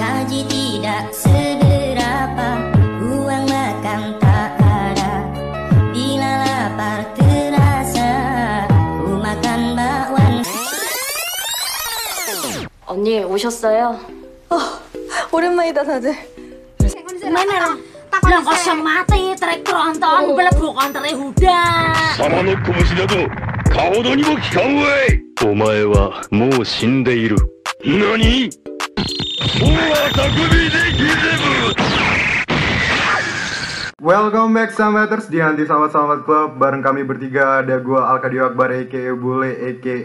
gaji tidak seberapa uang makan tak ada bila lapar terasa ku makan bakwan 언니 오셨어 요? 어 오랜만이다 다들 mana Lah kok semati trek tronton blebuk antere huda. Sama no kobushi da to. Kahodo ni mo kikan wei. Omae wa mou shinde iru. Nani? Welcome back Sambaters di Anti Sambat Sambat Club Bareng kami bertiga ada gue Alkadio Akbar aka Bule aka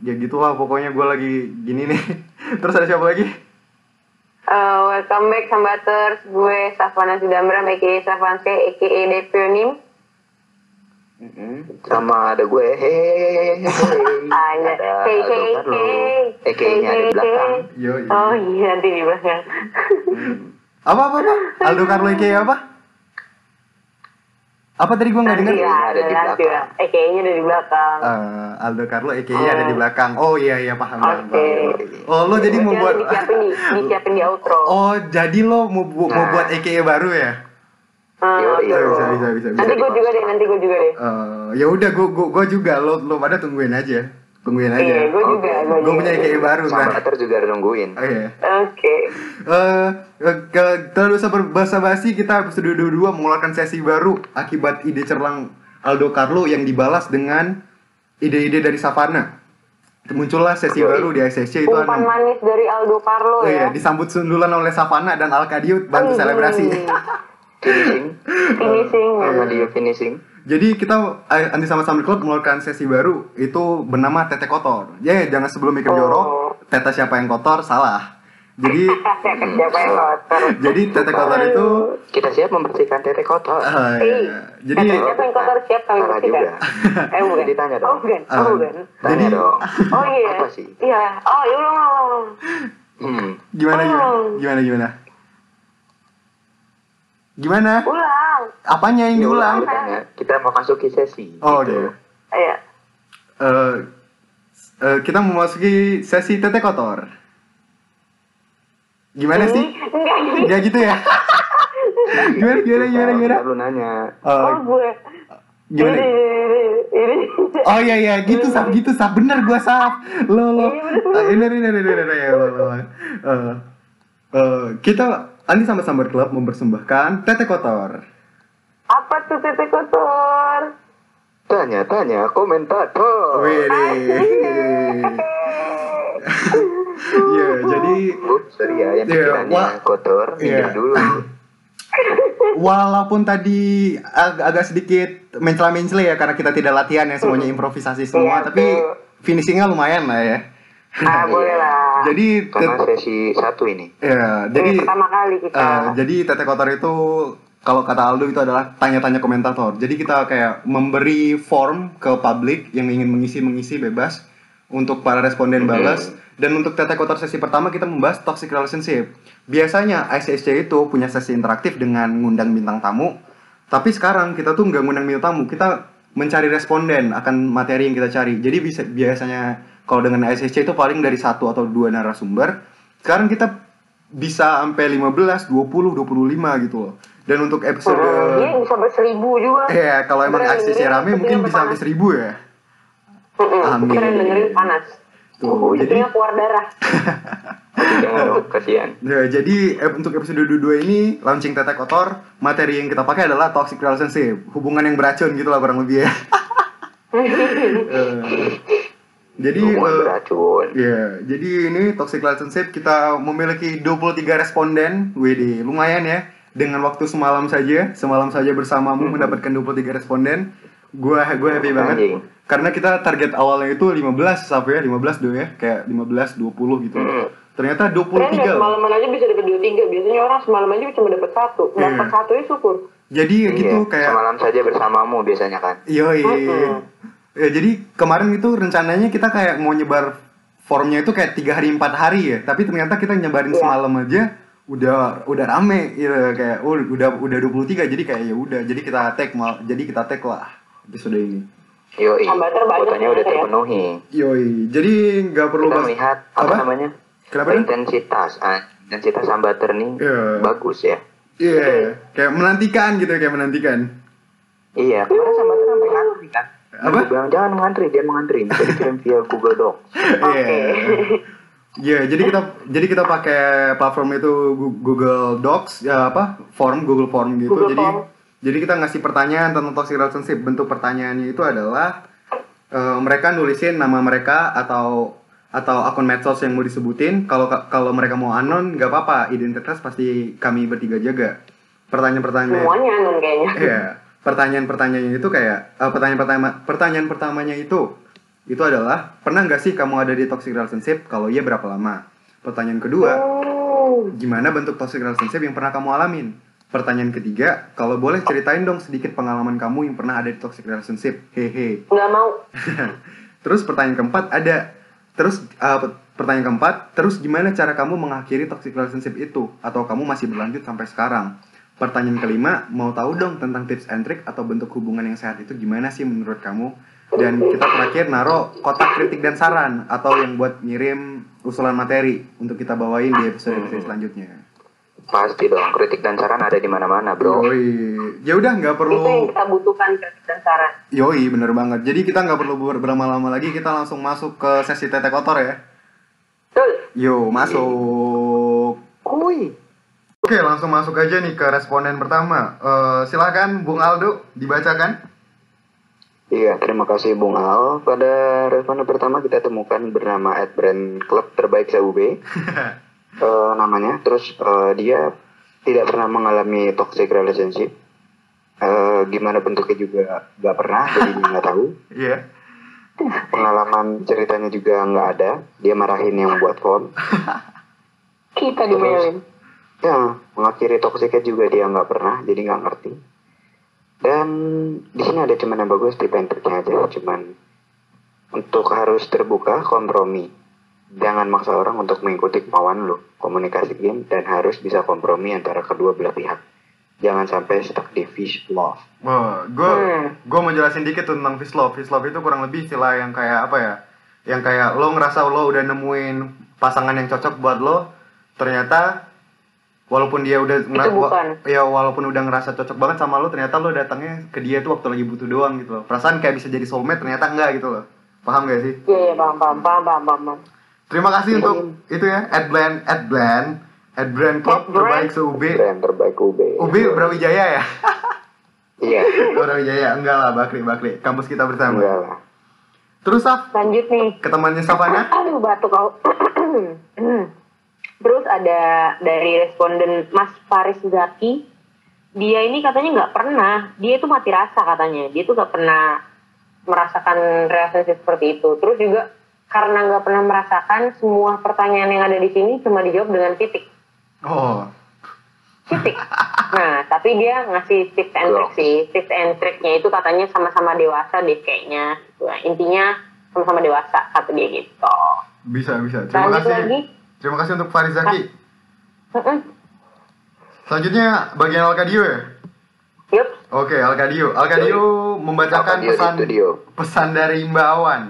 Ya gitulah pokoknya gue lagi gini nih. Terus ada siapa lagi? Uh, welcome back Sambaters Gue Safana Sidamram aka Safanske aka Depionim sama ada gue hehehe Ada hey hey hey EK-nya ada di belakang Yo, yo. Oh iya nanti di belakang Apa apa apa? Aldo Carlo a.k.a. apa? Apa tadi gue gak denger? Nanti lah, Ada di nanti lah EK-nya ada di belakang Eh, Aldo Carlo a.k.a. ada di belakang Oh iya iya paham Oke. paham. Oh lo jadi mau buat disiapin di, disiapin di outro Oh jadi lo mau, bu- mau Nah. buat a.k.a. baru ya? Hmm, Yoi, betul. bisa, bisa, bisa, bisa. Nanti gue juga deh, nanti gue juga deh Eh, ya udah gue gue juga lo lo pada tungguin aja tungguin aja. Iya, gue juga gue Gue punya kayak baru sama kan. Atar juga nungguin Oh iya. Oke Eh, eh, ke- terus usah berbahasa basi kita episode 22 mengeluarkan sesi baru akibat ide cerlang Aldo Carlo yang dibalas dengan ide-ide dari Savana. Muncullah sesi Yoi. baru di ICC itu Umpan anu. manis dari Aldo Carlo Oh ya iya, disambut sundulan oleh Savana dan Alcadio bantu selebrasi. finishing. Finishing sama dia finishing. Jadi kita eh, Anti Sama Sambil Club mengeluarkan sesi baru itu bernama Tete Kotor. Ya jangan sebelum mikir Oh. jorok, Tete siapa yang kotor? Salah. Jadi Siapa yang kotor? jadi Tete Kotor itu kita siap membersihkan tete kotor. Eh, Eh, jadi Siapa yang kotor siap kami bersihkan? juga. Eh bukan. Ditanya dong. Oh bukan, Eh, oh bukan. Tanya Jadi- dong Oh iya. Apa sih? Iya, oh ya ulang. Ulang, ulang hmm. gimana gimana? Oh. gimana gimana gimana? Ulang. Apanya yang diulang Ditanya, kita mau masuk ke sesi oh gitu. gitu Iya. Eh, eh, kita memasuki sesi tete kotor. Gimana sih? Enggak gitu ya gitu ya? Gimana gimana gimana gimana? Lu nanya. Eh, Oh gue. gimana? Ini, ini, ini. Oh iya iya. Gitu sap gitu sap bener gua sap lo lo. Ini ini ini ini ini ya lo lo Eh, eh, kita Andi sama Sambar Club mempersembahkan Tete Kotor Apa tuh tete kotor? tanya tanya komentator Wih Iya jadi Bu, sorry ya yang Iya, pikirannya wah. kotor Iya. minum dulu Walaupun tadi ag- agak sedikit mencela-mencela ya karena kita tidak latihan ya semuanya improvisasi semua Iya, tapi finishingnya lumayan lah ya. Ah boleh lah Jadi karena sesi satu ini ya, Ini jadi pertama kali kita Eh, jadi tete kotor itu kalau kata Aldo itu adalah tanya-tanya komentator. Jadi kita kayak memberi form ke publik yang ingin mengisi-mengisi bebas untuk para responden balas. Dan untuk tete kotor sesi pertama kita membahas toxic relationship. Biasanya ICSC itu punya sesi interaktif dengan ngundang bintang tamu. Tapi sekarang kita tuh nggak ngundang bintang tamu, kita mencari responden akan materi yang kita cari. Jadi bisa biasanya kalau dengan ICSC itu paling dari satu atau dua narasumber. Sekarang kita bisa sampai 15, 20, 25 gitu loh. Dan untuk episode Hmm, Dia bisa berseribu juga Iya, kalau emang dengerin, rame mungkin bisa sampai. 1000 ya. Mm-mm, Amin. Keren dengerin panas Tuh, Uh, jadi keluar darah kasihan Ya, jadi untuk episode 22 ini launching Tete Kotor, materi yang kita pakai adalah toxic relationship, hubungan yang beracun gitu lah kurang lebih ya. jadi hubungan eh, beracun Ya, jadi ini toxic relationship kita memiliki 23 responden, WD lumayan ya. Dengan waktu semalam saja, semalam saja bersamamu mendapatkan 23 responden. Gua gua happy banget. Anjing. Karena kita target awalnya itu 15 sampai ya, 15 do ya, kayak 15 20 gitu. Hmm. Ternyata Keren ya 23. semalaman aja bisa dapat dua tiga Biasanya orang semalam aja cuma dapat satu Dapat Iya. satu ya syukur Jadi gitu Iya, kayak semalam saja bersamamu biasanya kan Yoi. Mm-mm. Ya, jadi kemarin itu rencananya kita kayak mau nyebar formnya itu kayak tiga hari empat hari ya, tapi ternyata kita nyebarin Iya. semalam aja udah udah rame gitu kayak oh, udah udah 23 jadi kayak ya udah jadi kita tag mal jadi kita tag lah episode ini. Yoi, fotonya udah ya. terpenuhi Yoi, jadi nggak perlu Kita melihat apa, apa? namanya Kenapa? Intensitas ah, intensitas sambater nih Iya. bagus ya Iya, kayak menantikan gitu, kayak menantikan. iya kemarin sambater sampai ngantri kan Apa? Bilang jangan ngantri dia mengantri bisa dikirim via Google Docs Iya. Iya, jadi kita jadi kita pakai platform itu Google Docs ya apa? Form Google Form gitu. Google jadi Form. jadi kita ngasih pertanyaan tentang toxic relationship. Bentuk pertanyaannya itu adalah eh, mereka nulisin nama mereka atau atau akun medsos yang mau disebutin. Kalau kalau mereka mau anon nggak apa-apa, identitas pasti kami bertiga jaga. Pertanyaan-pertanyaan Semuanya non kayaknya. Iya, pertanyaan-pertanyaannya itu kayak eh, pertanyaan pertama pertanyaan pertamanya itu itu adalah pernah nggak sih kamu ada di toxic relationship? Kalau iya berapa lama? Pertanyaan kedua, Oh, gimana bentuk toxic relationship yang pernah kamu alamin? Pertanyaan ketiga, kalau boleh ceritain dong sedikit pengalaman kamu yang pernah ada di toxic relationship. Hehe. nggak mau. Terus pertanyaan keempat ada. Terus uh, pe- pertanyaan keempat, terus gimana cara kamu mengakhiri toxic relationship itu? Atau kamu masih berlanjut sampai sekarang? Pertanyaan kelima, mau tahu dong tentang tips and trick atau bentuk hubungan yang sehat itu gimana sih menurut kamu? Dan kita terakhir naruh kotak kritik dan saran atau yang buat ngirim usulan materi untuk kita bawain di episode-episode selanjutnya. pasti dong kritik dan saran ada di mana-mana bro Yoi, ya udah nggak Itu yang perlu kita butuhkan kritik dan saran. Yoi, bener banget. Jadi kita nggak perlu ber- berlama-lama lagi, kita langsung masuk ke sesi tete kotor ya. Betul. Yo, masuk. Kuy Oke, langsung masuk aja nih ke responden pertama. Eh silakan Bung Aldo dibacakan. Iya, terima kasih Bung Al. Pada responden pertama kita temukan bernama at brand club terbaik CUB. Eh, namanya. Terus eh, dia tidak pernah mengalami toxic relationship. Eh, gimana bentuknya juga nggak pernah, jadi dia nggak tahu. Iya. Pengalaman ceritanya juga nggak ada. Dia marahin yang buat form. Kita dimelin. Ya, mengakhiri toksiknya juga dia nggak pernah, jadi nggak ngerti. Dan di sini ada cuman yang bagus di pentriknya aja, cuman untuk harus terbuka kompromi. Jangan maksa orang untuk mengikuti kemauan lu, komunikasiin dan harus bisa kompromi antara kedua belah pihak. Jangan sampai stuck di fish love. Wah, gue Hmm. gue mau jelasin dikit tuh tentang fish love. Fish love itu kurang lebih istilah yang kayak apa ya? Yang kayak lo ngerasa lo udah nemuin pasangan yang cocok buat lo, ternyata walaupun dia udah ngera- wa- bukan. ya walaupun udah ngerasa cocok banget sama lo, ternyata lo datangnya ke dia tuh waktu lagi butuh doang gitu loh. Perasaan kayak bisa jadi soulmate, ternyata enggak gitu loh. Paham gak sih? Iya, iya, paham, paham, paham, paham, paham. paham. Terima kasih untuk itu ya, Adbland, Adbland, Adbland Club Adbrand. terbaik se-UB. Brand terbaik UB. UB Brawijaya ya? Iya, Brawijaya, enggak lah, Bakri, Bakri. Kampus kita bersama. enggak lah. Terus Saf, Lanjut nih. ke temannya Savana? Aduh, batuk kau. Terus ada dari responden Mas Faris Zaki. Dia ini katanya nggak pernah. Dia itu mati rasa katanya. Dia tuh nggak pernah merasakan relationship seperti itu. Terus juga karena nggak pernah merasakan semua pertanyaan yang ada di sini cuma dijawab dengan titik. Oh, titik. Nah, tapi dia ngasih tips and trick sih. Tips and tricknya itu katanya sama-sama dewasa deh kayaknya. Nah, intinya sama-sama dewasa kata dia gitu. bisa, bisa. Terima Lanjut kasih. lagi. Terima kasih untuk Farizaki. Mm-mm. Selanjutnya bagian Alkadio ya? Yup. Oke, Alkadio. Alkadio membacakan Alkadio di pesan pesan dari Mbak Awan.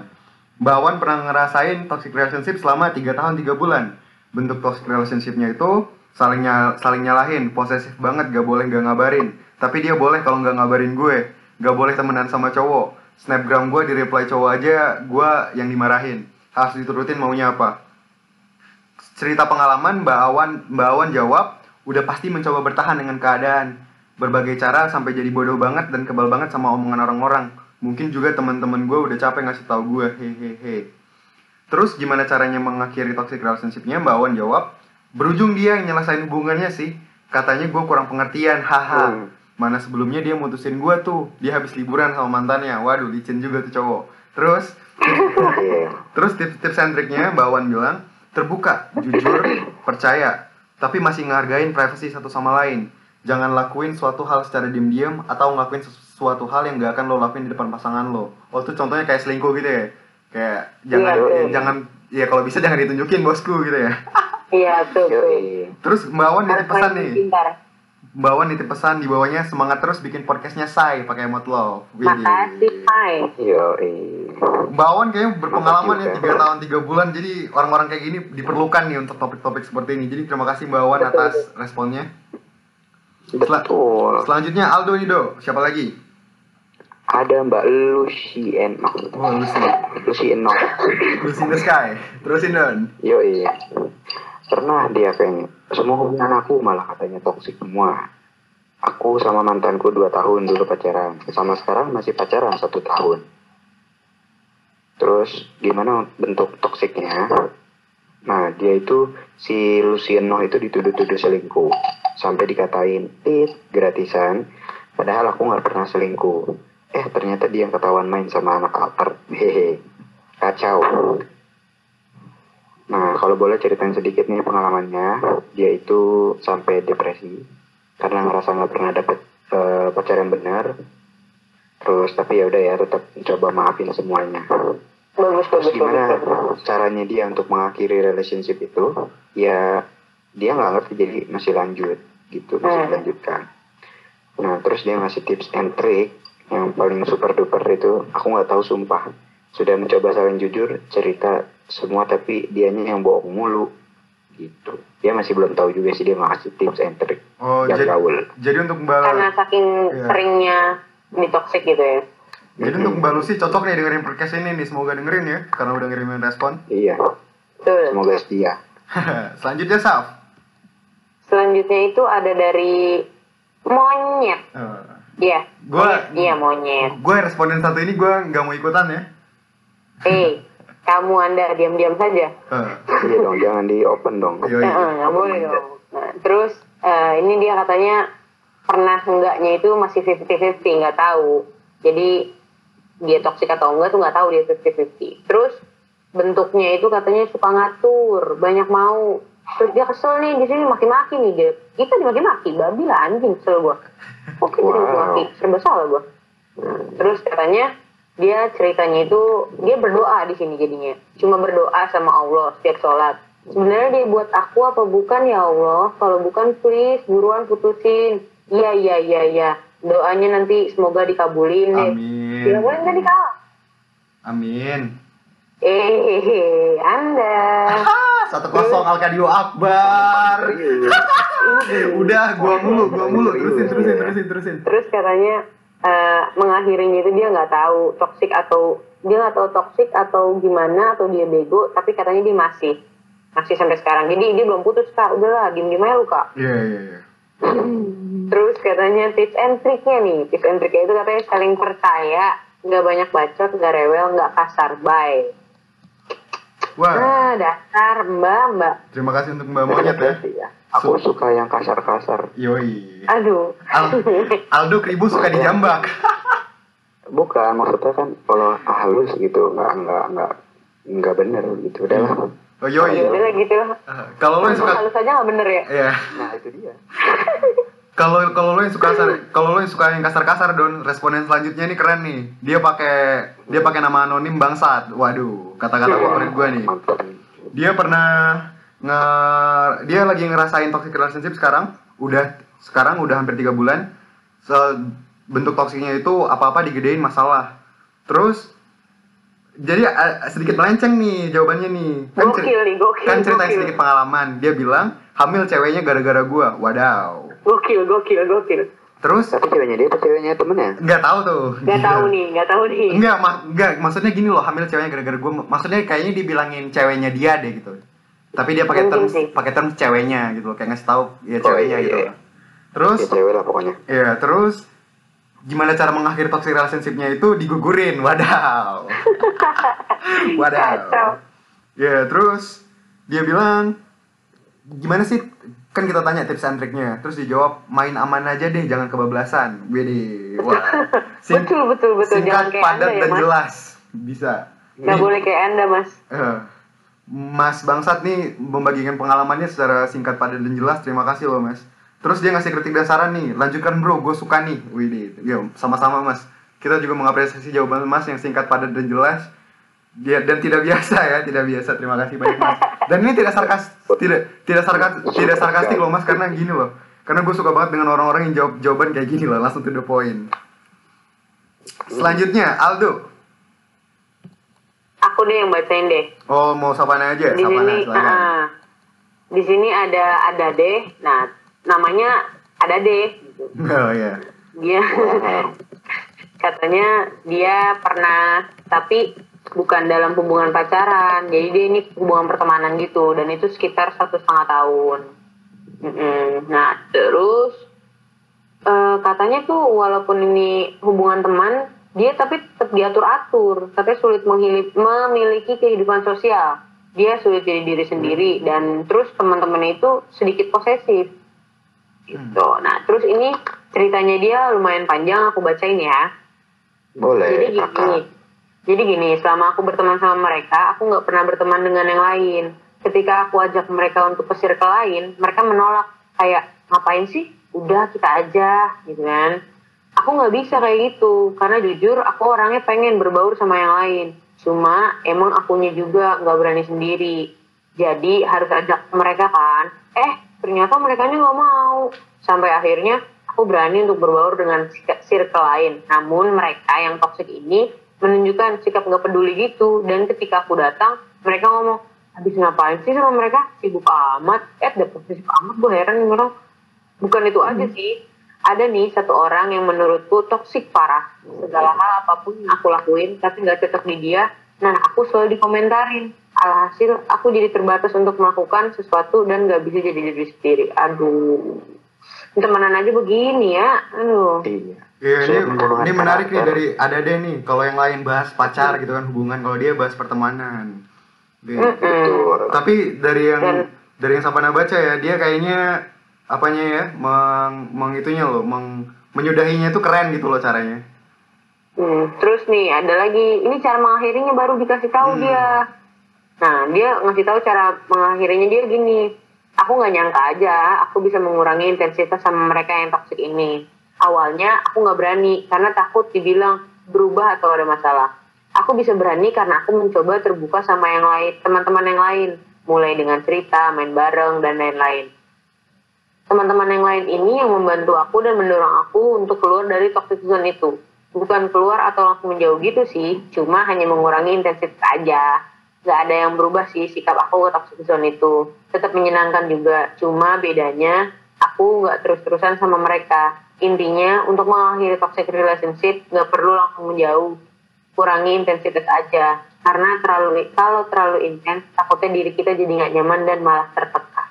Mbak Awan pernah ngerasain toxic relationship selama 3 tahun 3 bulan. Bentuk toxic relationshipnya itu saling nyal- saling nyalahin, posesif banget, gak boleh gak ngabarin. Tapi dia boleh kalau nggak ngabarin gue. Gak boleh temenan sama cowok. Snapgram gue di reply cowok aja, gue yang dimarahin. Harus diturutin maunya apa. Cerita pengalaman Mbak Awan, Mbak Awan jawab, udah pasti mencoba bertahan dengan keadaan. Berbagai cara sampai jadi bodoh banget dan kebal banget sama omongan orang-orang. Mungkin juga teman-teman gue udah capek ngasih tahu gue, hehehe. Terus gimana caranya mengakhiri toxic relationship-nya? Mbak Awan jawab, berujung dia yang nyelesain hubungannya sih. Katanya gue kurang pengertian, haha. Hmm. Mana sebelumnya dia mutusin gue tuh, dia habis liburan sama mantannya. Waduh, licin juga tuh cowok. Terus, Iya. terus tips-tips and triknya Mbak Awan bilang, terbuka, jujur, percaya, tapi masih ngehargain privasi satu sama lain. Jangan lakuin suatu hal secara diam-diam atau ngelakuin sesuatu hal yang gak akan lo lakuin di depan pasangan lo. Oh itu contohnya kayak selingkuh gitu ya. Kayak jangan Iya, iya. jangan ya kalau bisa jangan ditunjukin bosku gitu ya. Iya, betul. Yoi. Terus Mbak Harus nitip pesan nih. Mbak Wan nitip pesan di bawahnya semangat terus bikin podcastnya say pakai emot love. Widih. Makasih, Hai. Yo, Mbak Wan kayaknya berpengalaman ya tiga tahun tiga bulan jadi orang-orang kayak gini diperlukan nih untuk topik-topik seperti ini. Jadi terima kasih Mbak Wan atas responnya. Sel- betul. Selanjutnya Aldo nih do, siapa lagi? Ada Mbak Lucieno. Oh Lucy, Lucieno. Lucy in the sky. Terusin don. Yo, Pernah dia kayaknya. Semua hubungan aku malah katanya toksik semua. Aku sama mantanku dua tahun dulu pacaran. Sama sekarang masih pacaran satu tahun. Terus gimana bentuk toksiknya? Nah dia itu si Luciano itu dituduh-tuduh selingkuh. Sampai dikatain, tit, gratisan. Padahal aku nggak pernah selingkuh. Eh ternyata dia yang ketahuan main sama anak alter. Hehe. Kacau. Nah, kalau boleh ceritain sedikit nih pengalamannya, dia itu sampai depresi karena ngerasa nggak pernah dapet eh, pacar benar. Terus tapi ya udah ya tetap coba maafin semuanya. Bagus, Terus bagus, gimana bagus. caranya dia untuk mengakhiri relationship itu? Ya dia nggak ngerti jadi masih lanjut gitu, masih Hmm. dilanjutkan. Nah terus dia ngasih tips and trick yang paling super duper itu aku nggak tahu sumpah. Sudah mencoba saling jujur cerita semua tapi dianya yang bohong mulu gitu. Dia masih belum tahu juga sih dia nggak kasih tips and trick Oh yang jadi, gaul. jadi untuk Mbak Karena saking Iya. seringnya toxic gitu ya. Jadi untuk Mbak Lucy cocok nih dengerin podcast ini nih semoga dengerin ya karena udah ngirimin respon. Iya, semoga setia. Selanjutnya Saf. Selanjutnya itu ada dari monyet. Eh, Iya. Gua- monyet. Iya monyet. gue responden satu ini gue nggak mau ikutan ya. Eh, kamu anda diam-diam saja. Eh, Iya dong, jangan di open dong. Eh, eh, nggak boleh dong. Nah, terus eh, ini dia katanya pernah enggaknya itu masih 50-50 nggak tahu. Jadi dia toksik atau enggak tuh nggak tahu dia 50-50. Terus bentuknya itu katanya suka ngatur, banyak mau. Terus dia kesel nih di sini maki-maki nih dia. Kita dimaki-maki, babi lah anjing kesel gua. Oke, jadi Wow. maki, serba salah gua. Terus katanya dia ceritanya itu dia berdoa di sini jadinya. Cuma berdoa sama Allah setiap sholat. Sebenarnya dia buat aku apa bukan ya Allah? Kalau bukan please buruan putusin. Iya iya iya iya. Doanya nanti semoga dikabulin deh. Amin. Dikabulin tadi kak? Amin. Eh, Anda. Satu kosong Alkadio Akbar. Udah, gua mulu, gua mulu. Terusin, terusin, terusin, terusin. Terus katanya eh, mengakhirinya itu dia nggak tahu toksik atau dia nggak tahu toksik atau gimana atau dia bego, tapi katanya dia masih masih sampai sekarang. Jadi dia belum putus kak, udahlah diem diem aja lu kak. Iya, iya, iya. Terus katanya tips and triknya nih, tips and triknya itu katanya saling percaya, nggak banyak bacot, nggak rewel, nggak kasar, bye. Wah, Ah, dasar mbak mbak. terima kasih untuk Mbak Monyet ya. Iya. Aku suka yang kasar-kasar. Yoi. Aduh. Al Aldo Kribu suka dijambak. Bukan, maksudnya kan kalau halus gitu, nggak nggak nggak nggak bener gitu. Udah lah. Oh, yoi. Ya udah gitu. Eh, Kalau lo suka Halus aja nggak bener ya? Iya. Nah itu dia. Kalau kalau lo yang suka kasar, kalau lo yang suka yang kasar-kasar don, responden selanjutnya nih keren nih. Dia pakai dia pakai nama anonim bangsat. Waduh, kata-kata favorit gue nih. Dia pernah nge dia lagi ngerasain toxic relationship sekarang. Udah sekarang udah hampir tiga bulan. Se- bentuk toksiknya itu apa-apa digedein masalah. Terus jadi eh, sedikit melenceng nih jawabannya nih. Kan, Gokil nih, gokil, kan ceritain gokil. sedikit pengalaman. Dia bilang hamil ceweknya gara-gara gua. Wadaw. Gokil, gokil, gokil. Terus Tapi ceweknya dia apa ceweknya temennya? nggak tahu tuh. Gak Iya. tahu nih, gak tahu nih. Enggak, ma enggak, maksudnya gini loh, hamil ceweknya gara-gara gue. Maksudnya kayaknya dibilangin ceweknya dia deh gitu. Tapi dia pakai term pakai term ceweknya gitu loh, kayak ngasih tahu ya Oh, ceweknya iya, gitu. iya. Terus Ya cewek lah pokoknya. ya, terus gimana cara mengakhiri toxic relationship-nya itu digugurin. Wadaw. Wadaw. Ya, terus dia bilang gimana sih kan kita tanya tips and triknya terus dijawab main aman aja deh jangan kebablasan Wede wah Sing- Betul, betul, betul. Jangan singkat kayak padat Anda ya, dan Mas. jelas bisa Gak Ini- boleh kayak anda mas. Eh, Mas Bangsat nih membagikan pengalamannya secara singkat padat dan jelas. Terima kasih loh Mas. Terus dia ngasih kritik dan saran nih. Lanjutkan bro, gue suka nih. Wih, yo sama-sama Mas. Kita juga mengapresiasi jawaban Mas yang singkat padat dan jelas. Dia dan tidak biasa ya, tidak biasa. Terima kasih banyak Mas. Dan ini tidak sarkas, tidak tidak sarkas, tidak sarkastik loh Mas karena gini loh. Karena gue suka banget dengan orang-orang yang jawab jawaban kayak gini loh, langsung to the point. Selanjutnya, Aldo. Aku deh yang bacain deh. Oh, mau Sapana aja? Di Sapana, sini, ah, di sini ada ada deh. Nah, namanya ada deh. Gitu. Oh iya. Dia katanya dia pernah, tapi bukan dalam hubungan pacaran. Jadi dia ini hubungan pertemanan gitu, dan itu sekitar satu setengah tahun. Nah, terus eh, katanya tuh walaupun ini hubungan teman, dia tapi tetap diatur-atur. Katanya sulit menghili- memiliki kehidupan sosial. Dia sulit jadi diri sendiri dan terus teman-temannya itu sedikit posesif. Gitu. Nah, terus ini ceritanya dia lumayan panjang aku bacain ya. Boleh, Jadi gini, kakak. jadi gini, selama aku berteman sama mereka, aku nggak pernah berteman dengan yang lain. Ketika aku ajak mereka untuk ke circle lain, mereka menolak kayak ngapain sih? Udah kita aja, gitu kan? Aku nggak bisa kayak gitu, karena jujur aku orangnya pengen berbaur sama yang lain. Cuma emang akunya juga nggak berani sendiri. Jadi harus ajak mereka kan. Eh ternyata mereka nggak mau. Sampai akhirnya aku berani untuk berbaur dengan circle lain. Namun mereka yang toxic ini menunjukkan sikap nggak peduli gitu. Dan ketika aku datang, mereka ngomong, habis ngapain sih sama mereka? Sibuk amat. Eh dapet sibuk amat, gue heran nih orang. Bukan itu aja sih. Ada nih satu orang yang menurutku toksik parah. Segala hal apa pun yang aku lakuin, tapi nggak cocok di dia. Nah, aku selalu dikomentarin. Alhasil, aku jadi terbatas untuk melakukan sesuatu dan nggak bisa jadi diri sendiri. Aduh. Temenan aja begini ya. Aduh. Iya. Iya, ini, ini menarik nih dari ada deh nih. Kalau yang lain bahas pacar gitu kan hubungan, kalau dia bahas pertemanan. Gitu. Mm-mm. Betul. Tapi dari yang Dan- dari yang Sapana baca ya, dia kayaknya apanya ya, meng, mengitunya loh, meng, menyudahinya itu keren gitu loh caranya. Hmm, terus nih ada lagi ini cara mengakhirinya baru dikasih tahu Hmm. dia. Nah dia ngasih tahu cara mengakhirinya dia gini. Aku nggak nyangka aja aku bisa mengurangi intensitas sama mereka yang toksik ini. Awalnya aku nggak berani karena takut dibilang berubah atau ada masalah. Aku bisa berani karena aku mencoba terbuka sama yang lain, teman-teman yang lain, mulai dengan cerita, main bareng dan lain-lain. Teman-teman yang lain ini yang membantu aku dan mendorong aku untuk keluar dari toxic zone itu. Bukan keluar atau langsung menjauh gitu sih, cuma hanya mengurangi intensitas aja. Gak ada yang berubah sih sikap aku ke toxic zone itu. Tetap menyenangkan juga, cuma bedanya aku gak terus-terusan sama mereka. Intinya untuk mengakhiri toxic relationship gak perlu langsung menjauh. Kurangi intensitas aja. Karena terlalu kalau terlalu intens, takutnya diri kita jadi gak nyaman dan malah tertekan.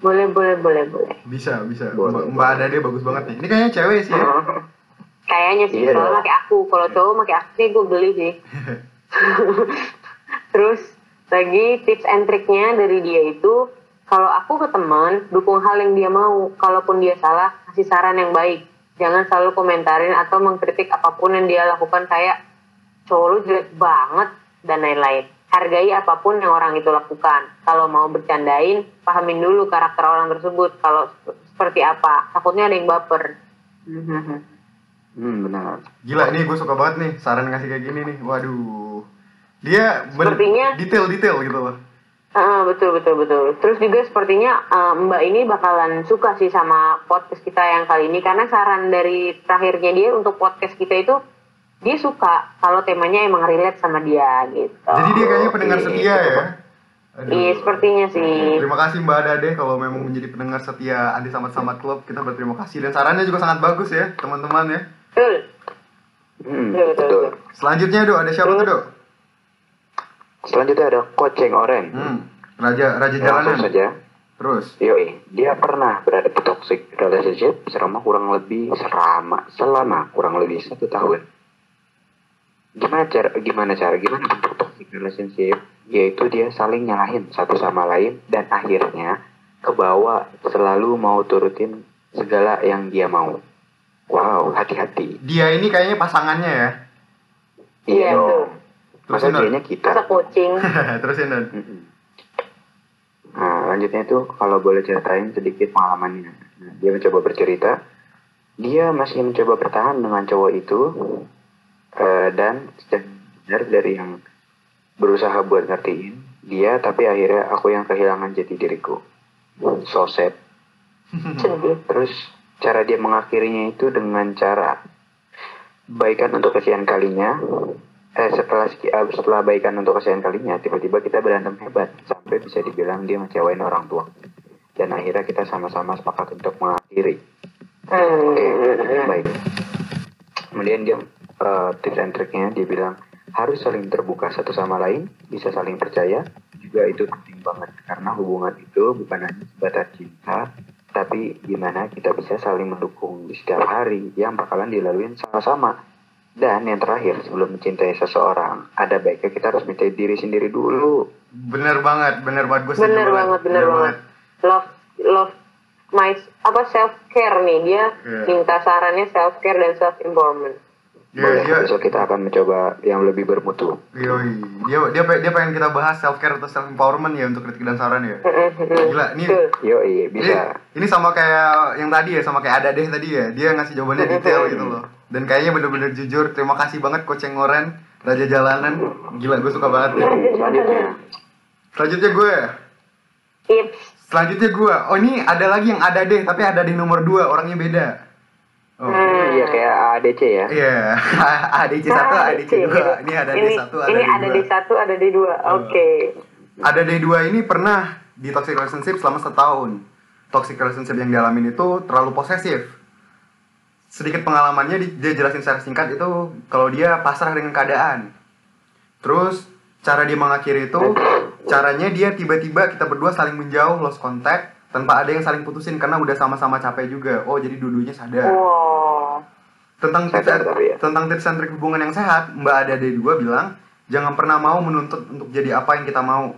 Boleh, boleh, boleh, boleh. Bisa, bisa. Boleh. Mbak, Mbak Adade bagus banget nih. Ini kayaknya cewek sih ya. Kayaknya sih, soalnya dong. pakai aku. Kalau cowok pakai aku sih gue geli sih. Terus lagi tips and triknya dari dia itu, kalau aku ke teman, dukung hal yang dia mau. Kalaupun dia salah, kasih saran yang baik. Jangan selalu komentarin atau mengkritik apa pun yang dia lakukan kayak cowok lu jelek banget dan lain-lain. Hargai apa pun yang orang itu lakukan. Kalau mau bercandain, pahamin dulu karakter orang tersebut. Kalau sep- seperti apa, takutnya ada yang baper. Hmm, benar. Gila nih gue suka banget nih saran ngasih kayak gini nih. Waduh. Dia Sepertinya- detail-detail gitu loh. Ah, betul betul betul. Terus juga sepertinya eh, Mbak ini bakalan suka sih sama podcast kita yang kali ini karena saran dari terakhirnya dia untuk podcast kita itu dia suka kalau temanya emang relate sama dia gitu. Jadi dia kayaknya pendengar Oke. setia ya. Aduh. Iya sepertinya sih. Terima kasih Mbak Adade kalau memang menjadi pendengar setia Anti Samat Samat Club. Kita berterima kasih dan sarannya juga sangat bagus ya, teman-teman ya. Betul. Hmm, Betul, betul, betul. betul. Selanjutnya Do, ada siapa tuh Do? Selanjutnya ada Koceng Oren. Hmm. Raja Raja Langsung Jalanan. saja. Terus. Yoi, dia pernah berada di toxic relationship selama kurang lebih selama selama kurang lebih satu tahun. Gimana cara gimana cara gimana bentuk toxic relationship? Yaitu dia saling nyalahin satu sama lain dan akhirnya kebawa selalu mau turutin segala yang dia mau. Wow, hati-hati. Dia ini kayaknya pasangannya ya. Iya, dong. Masa Terus, Nur? dianya kita? Masa coaching. Terusin Don. Mm-mm. Nah, lanjutnya itu kalau boleh ceritain sedikit pengalamannya. Nah, dia mencoba bercerita, dia masih mencoba bertahan dengan cowok itu, eh, dan benar dari yang berusaha buat ngertiin dia, tapi akhirnya aku yang kehilangan jati diriku. So sad. Terus cara dia mengakhirinya itu dengan cara baikan untuk kesekian kalinya. Eh setelah eh, setelah baikan untuk kesekian kalinya, tiba-tiba kita berantem hebat sampai bisa dibilang dia ngecewain orang tua. Dan akhirnya kita sama-sama sepakat untuk mengakhiri. Oke, baik. Kemudian dia eh, tips and triknya dia bilang harus saling terbuka satu sama lain, bisa saling percaya. Juga itu penting banget karena hubungan itu bukan hanya sebatas cinta, tapi gimana kita bisa saling mendukung di setiap hari yang bakalan dilaluin sama-sama. Dan yang terakhir, sebelum mencintai seseorang, ada baiknya kita harus mencintai diri sendiri dulu. Bener banget, bener banget. Gue bener banget bener banget. love love my apa self care nih. Dia Iya. minta sarannya self care dan self empowerment Iya, Boleh, dia, besok kita akan mencoba yang lebih bermutu. yoi. dia, dia, dia pengen kita bahas self care atau self empowerment ya untuk kritik dan saran ya. Gila, ini Betul. Yo, iya, Ini, bisa. ini sama kayak yang tadi ya, sama kayak ada deh tadi ya. Dia ngasih jawabannya detail gitu loh. Dan kayaknya bener-bener jujur. Terima kasih banget Coach Ngoren, Raja Jalanan. Gila, gue suka banget ya. Selanjutnya, Selanjutnya gue. tips Selanjutnya gue. Oh ini ada lagi yang ada deh, tapi ada di nomor 2, orangnya beda. Oh. Hmm. iya kayak ADC ya. Iya, ADC 1, ADC 2. Ini ada ini, D1, ada ini D2. ada di satu ada di dua oke Ada D2 ini pernah di toxic relationship selama setahun. Toxic relationship yang dialamin itu terlalu posesif. Sedikit pengalamannya di- dia jelasin secara singkat itu kalau dia pasrah dengan keadaan. Terus cara dia mengakhiri itu caranya dia tiba-tiba kita berdua saling menjauh, lost contact tanpa ada yang saling putusin karena udah sama-sama capek juga. Oh, jadi dua-duanya sadar. wow Tentang tips ya. tentang tips and trik hubungan yang sehat, Mbak Ada D2 bilang, jangan pernah mau menuntut untuk jadi apa yang kita mau.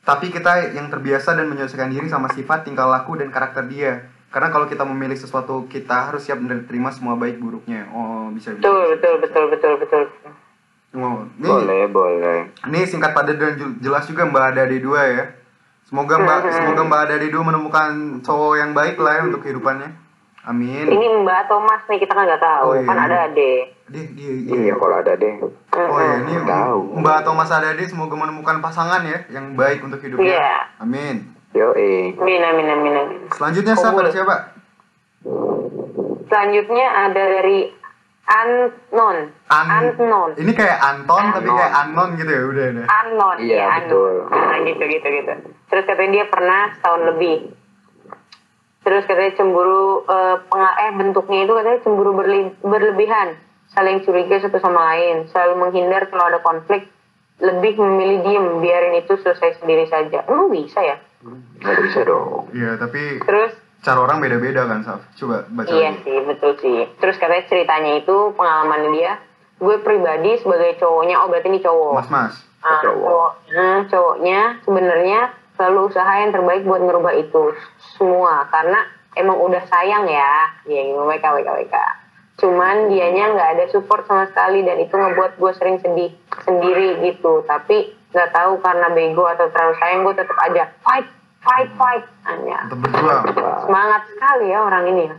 Tapi kita yang terbiasa dan menyesuaikan diri sama sifat, tingkah laku, dan karakter dia. Karena kalau kita memilih sesuatu, kita harus siap menerima semua baik buruknya. Oh, bisa bisa. betul betul betul betul betul Oh, ini, Boleh, boleh. ini singkat padat dan jel- jelas juga Mbak Ada D2 ya. Semoga Mbak semoga Mbak Ada D2 menemukan cowok yang baik lah ya untuk kehidupannya. Amin. ini mbak Thomas nih kita kan nggak tahu Oh, iya. kan ada ade Dia, dia, Iya, kalau ada deh. Oh ya, ini Tahu. Mbak atau Mas Adade semoga menemukan pasangan ya yang baik untuk hidupnya. Iya. Amin. Yo, eh. amin amin amin amin Selanjutnya Kabul. ada siapa? selanjutnya ada dari Anon An- Anon Ini kayak Anton tapi kayak Anon gitu ya udah deh. Anon Iya, ya, betul. Anon nah, gitu gitu gitu terus katanya dia pernah setahun lebih terus katanya cemburu eh, eh bentuknya itu katanya cemburu berli- berlebihan saling curiga satu sama lain selalu menghindar kalau ada konflik lebih memilih diem biarin itu selesai sendiri saja emang bisa ya Nggak bisa dong. Iya, tapi terus cara orang beda-beda kan, Saf. Coba baca. Iya lagi. sih, betul sih. Terus katanya ceritanya itu pengalaman dia, gue pribadi sebagai cowoknya, oh berarti ini cowok. Mas-mas. Ah, Cowok. cowok. Nah, cowoknya sebenarnya selalu usaha yang terbaik buat ngerubah itu semua karena emang udah sayang ya, ya gitu, WK WK WK. Cuman dianya nggak ada support sama sekali dan itu ngebuat gue sering sedih sendiri gitu. Tapi nggak tahu karena bego atau terlalu sayang gue tetap aja fight fight fight. Hanya semangat sekali ya orang ini ya.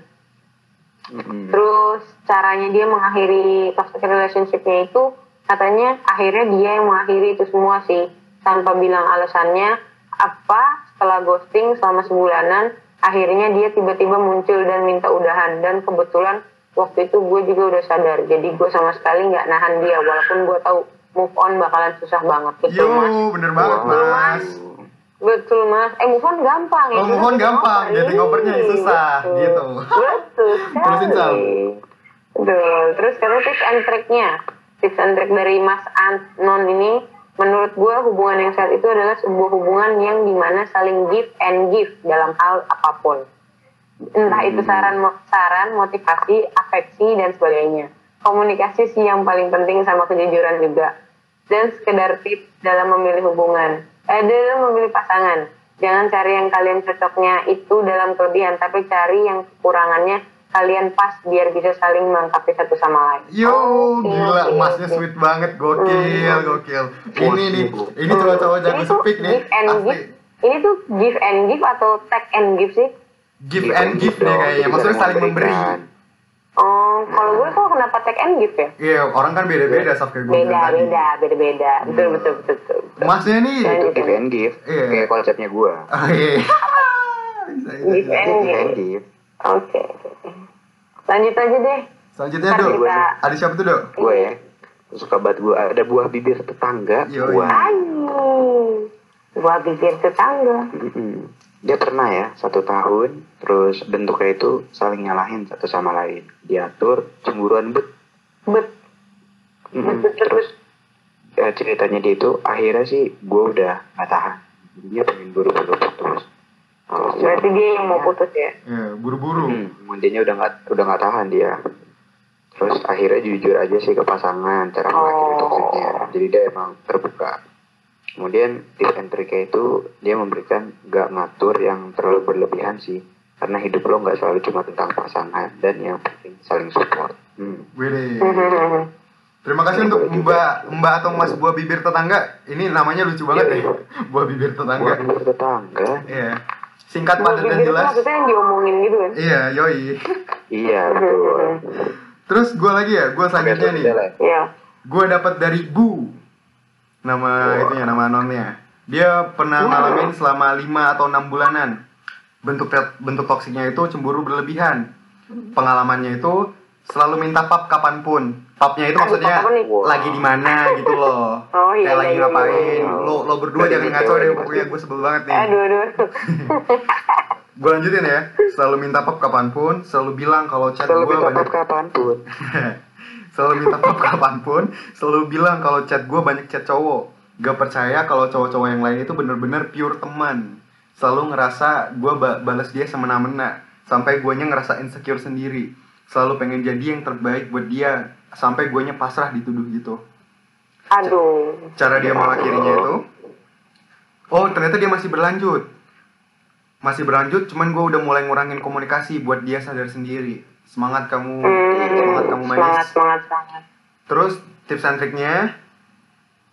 Terus caranya dia mengakhiri toxic relationship-nya itu katanya akhirnya dia yang mengakhiri itu semua sih tanpa bilang alasannya apa setelah ghosting selama sebulanan akhirnya dia tiba-tiba muncul dan minta udahan dan kebetulan waktu itu gue juga udah sadar jadi gue sama sekali nggak nahan dia walaupun gue tahu move on bakalan susah banget betul Yo, mas bener banget, Mas. betul mas eh move on gampang ya Oh, move on gampang, getting over-nya yang susah, Betul. gitu. betul Terusin, Sal. sekali Betul. Terus katanya tips and trick-nya. Tips and trick dari Mas Anon ini, menurut gue hubungan yang sehat itu adalah sebuah hubungan yang di mana saling give and give dalam hal apa pun. Entah itu saran, saran, motivasi, afeksi, dan sebagainya. Komunikasi sih yang paling penting sama kejujuran juga. Dan sekedar tips dalam memilih hubungan. Eh, dalam memilih pasangan. Jangan cari yang kalian cocoknya itu dalam kelebihan, tapi cari yang kekurangannya kalian pas biar bisa saling melengkapi satu sama lain. Yo, Oke, gila, oke, masnya oke. sweet banget, gokil, gokil. Ini nih, ini cowok-cowok jago Ini tuh speak nih, give and asli. give. Ini tuh give and give atau take and give sih? Give and give nih kayaknya, maksudnya saling memberi. Oh, kalau gue kok kenapa take and give ya? Iya, orang kan beda-beda, Saf, kayak gue Beda, beda, beda, beda. Betul, betul, betul, betul. Masnya nih, Itu give and give. Iya. Kayak konsepnya gua. Oh, iya. Give Give give. and give. Oke. oke. Lanjut aja deh. Selanjutnya Ntar dok, kita- ada siapa tuh dok? Gue ya, suka banget gue ada buah bibir tetangga. Yoi. Buah. Ayo. Buah bibir tetangga. Mm-mm. Dia pernah ya satu tahun, terus bentuknya itu saling nyalahin satu sama lain. Diatur cemburuan bet. Bet. Bet, Terus ya, ceritanya dia itu akhirnya sih gue udah gak tahan. Dia pengen buru-buru putus. Terus Berarti dia yang mau putus ya? Ya, buru-buru. Hmm, dia udah nggak udah nggak tahan dia. Terus akhirnya jujur aja sih ke pasangan cara mengakhiri Oh. toksiknya. Jadi dia emang terbuka. Kemudian tips and triknya itu dia memberikan nggak ngatur yang terlalu berlebihan sih. Karena hidup lo nggak selalu cuma tentang pasangan dan yang penting saling support. Hmm. Wede. Terima kasih untuk Mbak Mbak atau Mas buah bibir tetangga. Ini namanya lucu banget ya. Buah bibir tetangga. Buat bibir tetangga, Iya. Singkat padat dan bibir itu jelas. maksudnya yang diomongin gitu kan? Iya, yoi. iya betul. Terus gue lagi ya, gue selanjutnya nih. Iya. Gue dapat dari Bu. Nama itunya, nama anonnya. Dia pernah ngalamin selama 5 atau 6 bulanan. Bentuk bentuk toksiknya itu cemburu berlebihan. Pengalamannya itu selalu minta pap kapan pun. Papnya itu maksudnya lagi di mana gitu loh. Oh, iya, Kayak lagi iya, iya, ngapain. iya. Lo lo berdua jangan cewek ngaco deh pasti. pokoknya gue sebel banget nih. Aduh, aduh. Gue lanjutin ya. Selalu minta pap kapan pun, selalu bilang kalau chat gue banyak kapan pun. selalu minta pap kapan pun, selalu bilang kalau chat gue banyak chat cowok. Gak percaya kalau cowok-cowok yang lain itu bener-bener pure teman. Selalu ngerasa gue ba balas dia semena-mena. Sampai guanya ngerasa insecure sendiri. Selalu pengen jadi yang terbaik buat dia. Sampai guanya pasrah dituduh gitu. Aduh. Cara dia mengakhirinya itu. Oh ternyata dia masih berlanjut. Masih berlanjut, cuman gue udah mulai ngurangin komunikasi buat dia sadar sendiri. Semangat kamu, Hmm, semangat kamu manis. semangat, semangat, semangat. Terus tips and triknya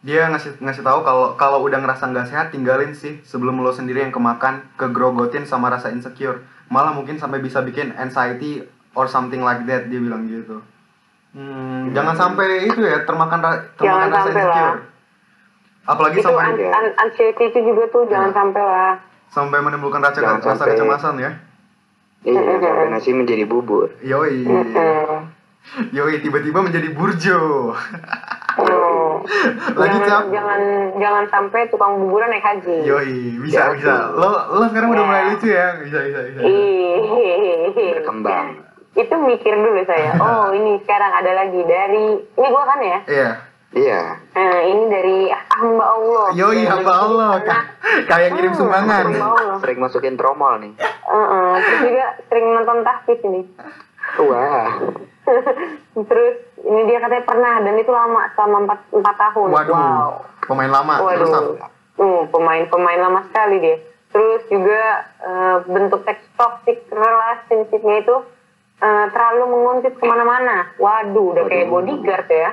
dia ngasih ngasih tahu kalau kalau udah ngerasa nggak sehat tinggalin sih sebelum lo sendiri yang kemakan kegrogotin sama rasa insecure malah mungkin sampai bisa bikin anxiety or something like that dia bilang gitu hmm, jangan sampai itu ya termakan ra- termakan Jangan rasa sampai insecure apalagi Itu sampai an an anxiety itu juga tuh jangan sampai lah. sampai menimbulkan rasa Jangan rasa sampai- kecemasan ya Iya, sampai nasi menjadi bubur. yoi Hmm. yoi tiba-tiba menjadi burjo Oh. Lagi, jangan, Cap. jangan jangan sampai tukang buburan naik haji. Yoi, bisa, Ya, bisa. Lo, lo sekarang udah Ya. mulai lucu ya? Bisa, bisa, bisa. Ih. Berkembang. Itu mikir dulu saya. Oh ini sekarang ada lagi dari ini gua kan ya. Iya. Iya. Nah, ini dari hamba Allah. Yoi, Yang hamba Allah. Ka- Kayak ngirim Hmm, sumbangan. Sering masukin tromol nih. Heeh, terus juga sering nonton tahfiz ini. Wah. Terus ini dia katanya pernah dan itu lama selama 4, 4 tahun. Waduh, Wow. pemain lama. Terus Waduh. apa? Hmm, pemain-pemain lama sekali dia. Terus juga eh, bentuk seks toxic relationship-nya itu eh, terlalu menguntit ke mana-mana. Waduh, udah kayak bodyguard ya.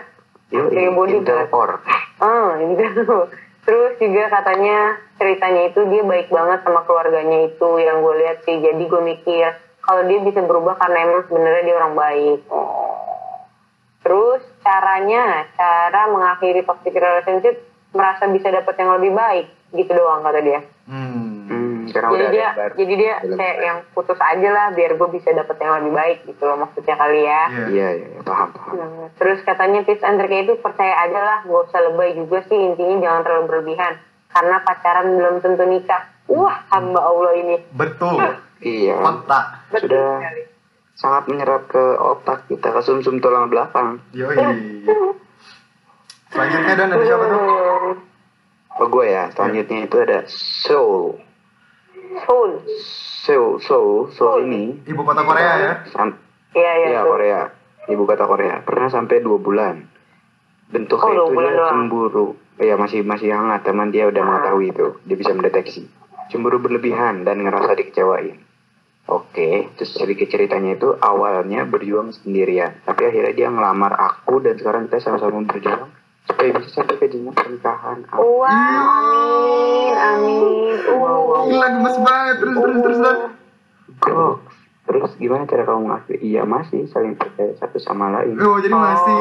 Kayak bodyguard. Ah, gitu. Terus juga katanya ceritanya itu dia baik banget sama keluarganya itu yang gue lihat sih. Jadi gue mikir kalau dia bisa berubah karena emang sebenarnya dia orang baik. Terus caranya, cara mengakhiri toxic relationship merasa bisa dapat yang lebih baik gitu doang kata dia. Hmm. Karena jadi udah ada dia, yang baru. jadi dia Belum kayak baru. yang putus aja lah biar gue bisa dapat yang lebih baik gitu loh maksudnya kali ya. Iya. Iya, iya, iya, paham, paham. Nah, Terus katanya tips and triknya itu percaya aja lah, gak usah lebay juga sih intinya jangan terlalu berlebihan. Karena pacaran belum tentu nikah. Wah, hamba Allah ini. Betul. Iya. Fakta. Betul Sudah sekali. sangat menyerap ke otak kita, ke sumsum tulang belakang. Yoi. Selanjutnya dan ada siapa tuh? Oh gue ya, selanjutnya itu ada Seoul. Soul. Seoul, Seoul, Seoul ini Ibu kota Korea ya? sam- Iya, iya. Iya. Korea, ibu kota Korea. Pernah sampai dua bulan. Bentuknya Oh, itu dia doang. cemburu. Iya masih masih hangat, teman dia udah mengetahui itu. Dia bisa mendeteksi. Cemburu berlebihan dan ngerasa dikecewain. Oke, terus sedikit ceritanya itu awalnya berjuang sendirian, tapi akhirnya dia ngelamar aku dan sekarang kita sama-sama berjuang supaya bisa sampai ke jenjang pernikahan. Wow, amin, amin. Uh, Gila gemes banget. Terus, terus, terus, terus. Kok? Terus gimana cara kamu ngakui? Iya masih saling percaya satu sama lain. Oh, jadi masih.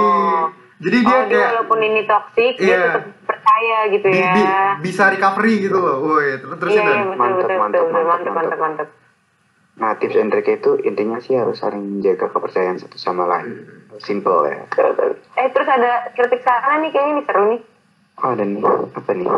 Jadi dia oh, dia kayak walaupun ini toksik, dia Iya. tetap percaya gitu bi- ya. bi- bisa recovery gitu loh. Woi, terus terusin Iya, iya, dan. betul, Mantap, betul, mantap, betul, mantap, mantap, mantap. mantap, mantap. Nah tips and trick itu intinya sih harus saling menjaga kepercayaan satu sama lain. Simple ya. Eh terus ada kritik saran nih kayaknya ini seru nih. Oh ada nih apa nih?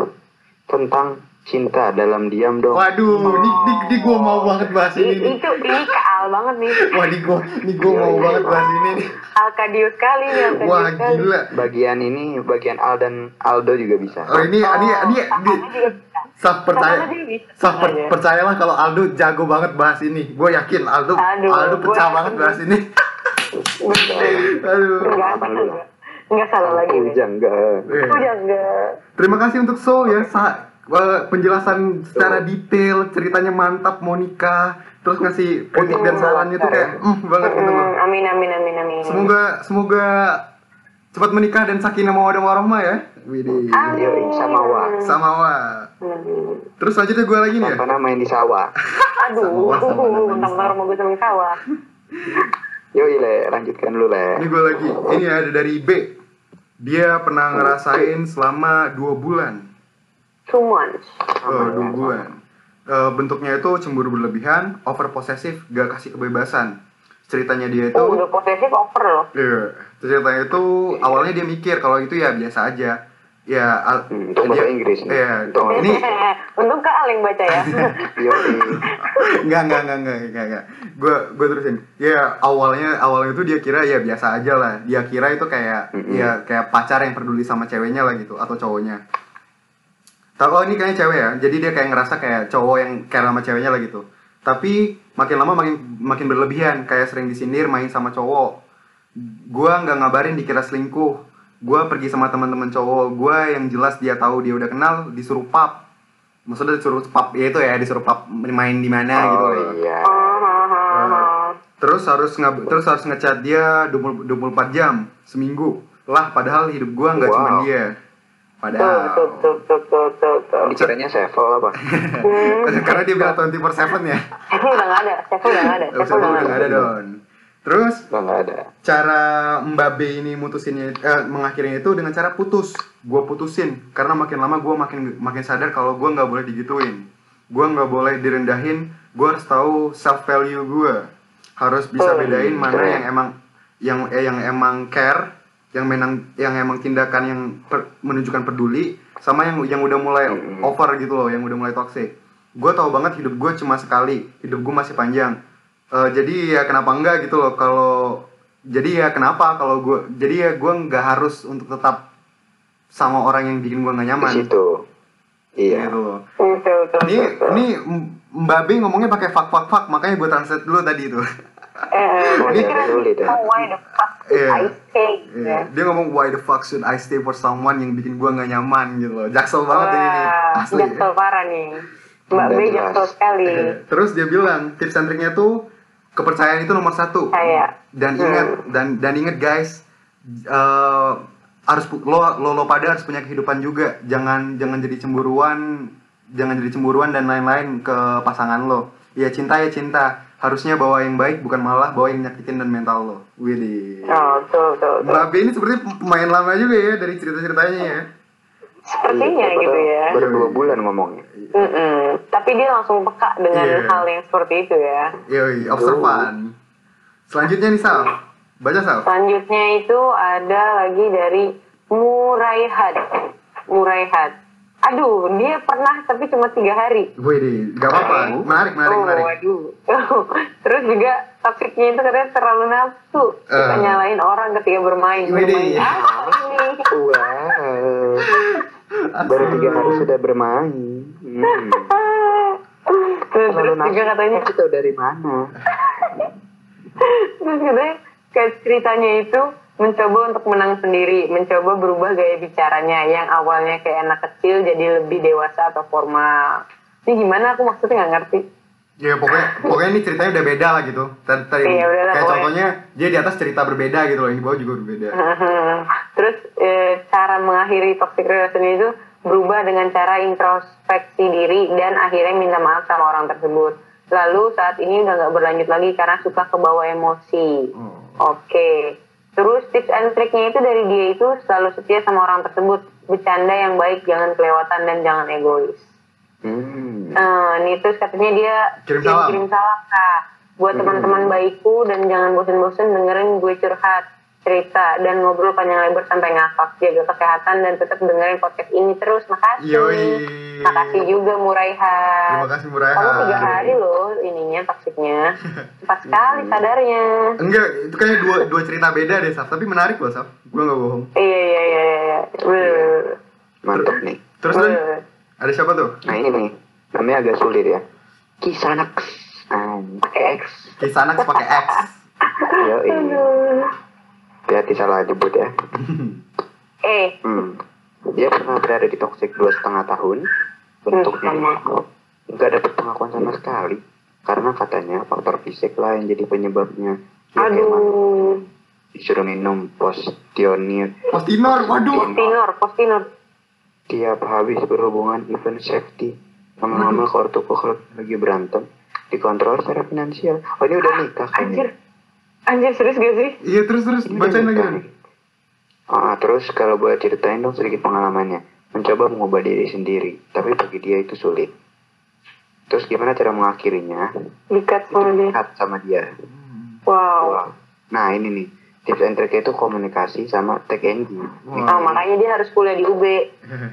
Tentang cinta dalam diam dong. Waduh, ini, ini, ini gue mau banget bahas ini nih. itu ini keal banget nih. Wah, ini gue ini gue mau banget bahas ini nih. Alkadio sekali nih. Alkadio Wah, sekali. gila. Bagian ini bagian Al dan Aldo juga bisa. Oh, ini ini ini, ini bisa. sah percaya. Sah per- percayalah kalau Aldo jago banget bahas ini. Gue yakin Aldo Aduh, Aldo pecah banget bahas ini. Aduh. Enggak, Apa enggak. Enggak salah lagi. nih. Ujang enggak. Udah enggak. Terima kasih untuk Soul ya, sa- penjelasan secara detail, ceritanya mantap, mau nikah, terus ngasih kritik dan sarannya tuh kayak, mm, banget gitu loh. Amin amin amin amin. Semoga semoga cepat menikah dan sakinah mawaddah warahmah ya. Widih. Amin. Yoi, sama wa. Sama wa. Terus selanjutnya gue lagi nih ya. Apa main di sawah? Aduh, sama rumah gue sama sawah. Yoi le, lanjutkan dulu le. Ini gue lagi. Ini ada dari B. Dia pernah ngerasain selama dua bulan. Two months. Oh, dua bulan. Eh, bentuknya itu cemburu berlebihan, over posesif, gak kasih kebebasan. Ceritanya dia itu Oh, udah posesif over loh. Iya, ceritanya itu awalnya dia mikir kalau itu ya biasa aja. Ya, al- Hmm, itu bahasa Inggris nih. Iya, Untung. ini Untung ke Al yang baca ya. Yoi. enggak enggak enggak enggak enggak enggak. Gue gue terusin. Ya awalnya awalnya itu dia kira ya biasa aja lah. Dia kira itu kayak Mm-mm. ya kayak pacar yang peduli sama ceweknya lah gitu atau cowoknya. Tapi oh ini kayaknya cewek ya. Jadi dia kayak ngerasa kayak cowok yang care sama ceweknya lah gitu. Tapi makin lama makin makin berlebihan, kayak sering disindir main sama cowok. Gua nggak ngabarin dikira selingkuh. Gua pergi sama teman-teman cowok. Gua yang jelas dia tahu dia udah kenal disuruh pub. Maksudnya disuruh pub ya itu ya disuruh pub main di mana gitu. Oh loh. iya. Hahaha. Terus harus nge terus harus ngechat dia 20, 24 jam seminggu. Lah padahal hidup gua nggak Wow. cuma dia. Padahal betul, betul, betul, betul, betul. Dikiranya Sevel apa? Karena dia bilang 24/7 ya. Sevel udah nggak ada, Sevel udah nggak ada, Sevel udah nggak ada don. Terus ada. cara Mbak B ini mutusinnya eh, mengakhirinya itu dengan cara putus. Gua putusin karena makin lama gua makin makin sadar kalau gua nggak boleh digituin. Gua nggak boleh direndahin. Gua harus tahu self value gua. Harus bisa Hmm, bedain mana keren. yang emang yang eh, yang emang care, yang menang yang emang tindakan yang per- menunjukkan peduli sama yang yang udah mulai Hmm. over gitu loh, yang udah mulai toxic. Gua tahu banget hidup gua cuma sekali, hidup gua masih panjang. Eh, jadi ya kenapa enggak gitu loh kalau jadi ya kenapa kalau gue jadi ya gue nggak harus untuk tetap sama orang yang bikin gue nggak Di nyaman situ. Iya. gitu loh ini ini Mbak B ngomongnya pakai fuck fuck fuck makanya gue translate dulu tadi itu Eh, Oh, why the fuck should Iya. I stay? Iya. Ya. dia ngomong why the fuck should I stay for someone yang bikin gue nggak nyaman gitu loh jaksel banget ini nih asli jaksel parah nih. Mbak B jaksel sekali. Terus dia bilang tips and triknya tuh kepercayaan itu nomor satu Saya. dan Hmm. ingat dan dan ingat guys eh, harus lo, lo lo pada harus punya kehidupan juga jangan jangan jadi cemburuan jangan jadi cemburuan dan lain-lain ke pasangan lo ya cinta ya cinta harusnya bawa yang baik bukan malah bawa yang nyakitin dan mental lo Widih Oh, betul, betul, betul. B ini seperti pemain lama juga ya dari cerita-ceritanya ya Sepertinya Iya, gitu ya. Baru dua bulan ngomongnya. Mm-mm. Tapi dia langsung peka dengan Iya. hal yang seperti itu ya. Yoi, observan selanjutnya nih Sal baca Sal Selanjutnya itu ada lagi dari Muraihat. Muraihat. Aduh, dia pernah tapi cuma tiga hari. Widih, gak apa-apa, menarik, menarik, oh, menarik waduh. Terus juga toksiknya itu katanya terlalu nafsu. Suka Eh. nyalain orang ketika bermain. Widih. Bermain apa ini? Wow. Baru tiga hari sudah bermain. Hmm. Terus, terus juga katanya Itu dari mana? Terus katanya kayak ceritanya itu mencoba untuk menang sendiri, mencoba berubah gaya bicaranya yang awalnya kayak anak kecil jadi lebih dewasa atau formal. Ini gimana aku maksudnya nggak ngerti. Ya pokoknya pokoknya ini ceritanya udah beda lah gitu. Tadi, Iya, kayak pokoknya. contohnya dia di atas cerita berbeda gitu loh, yang di bawah juga berbeda. Terus eh, cara mengakhiri toxic relation itu berubah dengan cara introspeksi diri dan akhirnya minta maaf sama orang tersebut. Lalu saat ini udah nggak berlanjut lagi karena suka kebawa emosi. Oh. Oke. Terus tips and triknya itu dari dia itu selalu setia sama orang tersebut. Bercanda yang baik, jangan kelewatan dan jangan egois. Hmm. Eh, nih terus katanya dia Kirim salam. kirim salam kak buat teman-teman baikku dan jangan bosen-bosen dengerin gue curhat cerita dan ngobrol panjang lebar sampai ngakak jaga kesehatan dan tetap dengerin podcast ini terus makasih Yoi. makasih juga Muraihan Terima kasih Muraihan. kamu tiga hari loh ininya toksiknya cepat sekali sadarnya Enggak, itu kayaknya dua dua cerita beda deh, Saf. Tapi menarik loh, Saf. Gue nggak bohong. iya iya iya iya. Mantap nih. Terus Bener. Ada siapa tuh? Nah ini nih, namanya agak sulit ya. Kisanax. pakai X Kisanax pakai X. Yo, Hati-hati salah nyebut ya. eh Hmm. Dia pernah berada di toxic dua setengah tahun. Bentuknya sama. nggak dapat pengakuan sama sekali. Karena katanya faktor fisik lah yang jadi penyebabnya. Dia aduh Disuruh minum postionir Postinor, waduh. postinor postinor tiap habis berhubungan event safety lama-lama kalau tuh kalau lagi berantem dikontrol secara finansial. Oh ini udah nikah kan? Anjir. Anjir serius gak sih? Iya, terus terus. Bacain lagi. Ah, terus kalau boleh ceritain dong sedikit pengalamannya. Mencoba mengubah diri sendiri tapi bagi dia itu sulit. Terus gimana cara mengakhirinya? Dikat sama dia. Dekat sama dia. Wow. Nah ini nih tips and triknya itu komunikasi sama TKNG Oh, makanya dia harus kuliah di UB. Heeh.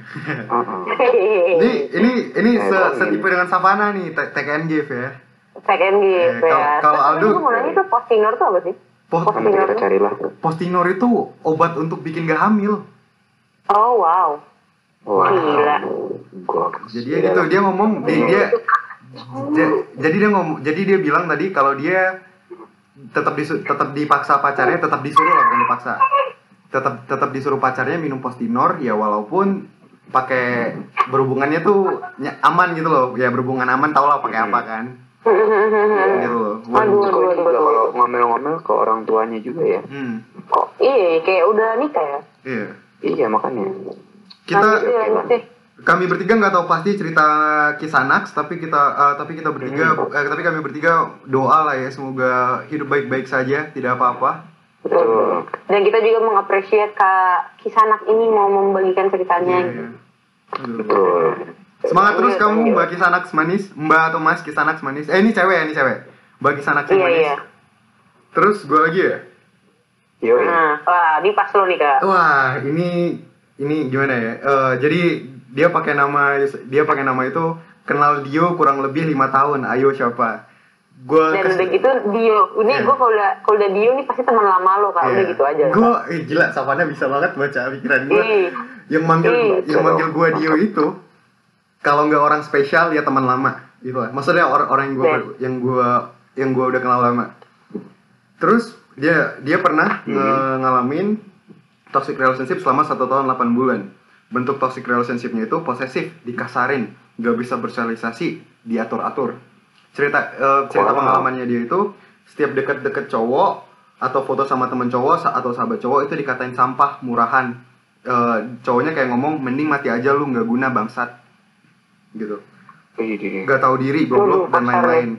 Ini ini ini Eh, se setipe dengan Savana nih, T- TKN Gif ya. Second Eh, gitu kalau- ya. kalau Aldo- mau nanya tuh postinor tuh apa sih? Post nanti kita carilah Postinor itu obat untuk bikin gak hamil. Oh wow. wah Gila. gua Jadi ya gitu dia ngomong dia, dia ja- jadi dia ngomong jadi dia bilang tadi kalau dia tetap disu, tetap dipaksa pacarnya tetap disuruh lah bukan dipaksa. Tetap tetap disuruh pacarnya minum postinor ya walaupun pakai berhubungannya tuh aman gitu loh. Ya berhubungan aman tau lah pakai apa kan. Gitu loh. Aduh, kok aduh, kalau ngomel-ngomel ke orang tuanya juga ya. Hmm, Oh, iya, kayak udah nikah ya. iya. Iya makanya. Kita lanjut sih. Kami bertiga nggak tahu pasti cerita kisah Naks tapi kita eh, tapi kita bertiga eh, tapi kami bertiga doa lah ya semoga hidup baik-baik saja tidak apa-apa betul Dan kita juga mengapresiasi Kak Kisanak ini mau membagikan ceritanya. Iya, iya. Aduh. betul semangat terus Lanjut, kamu lanjut. mbak kisah Naks manis mbak atau mas kisah Naks manis eh ini cewek ya ini cewek mbak kisah Iya, manis iya. terus gue lagi ya yo Nah, wah, ini pas lo nih Kak. wah ini ini gimana ya Eh, jadi dia pakai nama dia pakai nama itu kenal Dio kurang lebih lima tahun ayo siapa gue Dan udah gitu Dio, ini Iya. gue kalau udah kalau udah Dio nih pasti teman lama lo Kak, udah gitu aja. Gue eh, gila, Savana bisa banget baca pikiran gue. Yang manggil Ih. yang manggil gue Dio itu kalau nggak orang spesial ya teman lama gitu lah. Maksudnya orang orang yang gue Iya. yang gue yang gue udah kenal lama. Terus dia dia pernah nge- ngalamin toxic relationship selama satu tahun 8 bulan. Bentuk toxic relationshipnya itu posesif, dikasarin, nggak bisa bersosialisasi, diatur-atur. Cerita eh, cerita Wow. pengalamannya dia itu setiap deket-deket cowok atau foto sama temen cowok atau sahabat cowok itu dikatain sampah, murahan. Eh, cowoknya kayak ngomong mending mati aja lu nggak guna bangsat gitu Ih, di- di- nggak tahu diri goblok dan lain-lain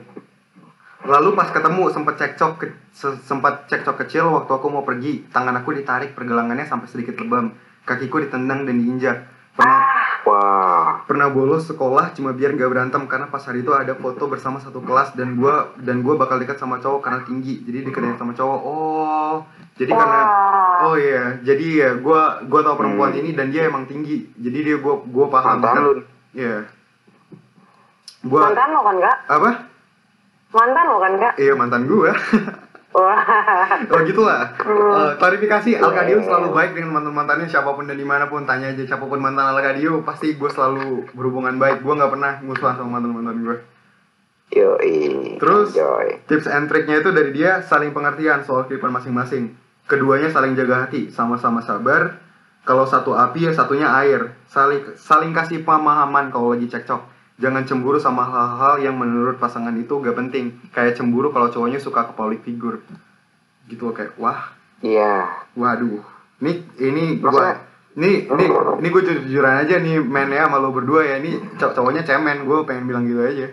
lalu pas ketemu sempat cekcok ke- se- sempat cekcok kecil waktu aku mau pergi tangan aku ditarik pergelangannya sampai sedikit lebam kakiku ditendang dan diinjak. Pernah wah. pernah bolos sekolah cuma biar nggak berantem karena pas hari itu ada foto bersama satu kelas dan gua dan gua bakal dekat sama cowok karena tinggi jadi dekatnya sama cowok. Oh jadi karena Wah. oh iya. Jadi ya gua gua tahu perempuan Hmm. ini dan dia emang tinggi. Jadi dia gua gua paham. Mantan kan? lu. Iya. Gua Mantan lo kan Kak? apa? Mantan lo kan Kak? iya mantan gua Wah. oh gitulah. Eh, klarifikasi Alkadio Iya. selalu baik dengan mantan mantannya siapa pun dan di mana pun. Tanya aja siapa pun mantan Alkadio pasti gue selalu berhubungan baik. Gue nggak pernah musuhan sama mantan mantan gue yo Terus? joy tips and triknya itu dari dia saling pengertian soal kehidupan masing-masing. Keduanya saling jaga hati sama-sama sabar. Kalau satu api ya satunya air. Saling saling kasih pemahaman kalau lagi cekcok jangan cemburu sama hal-hal yang menurut pasangan itu gak penting kayak cemburu kalau cowoknya suka ke public figure gitu kayak wah iya waduh ini ini gua ini ini ini gue jujuran aja nih men ya sama lo berdua ya ini cow- cowoknya cemen gue pengen bilang gitu aja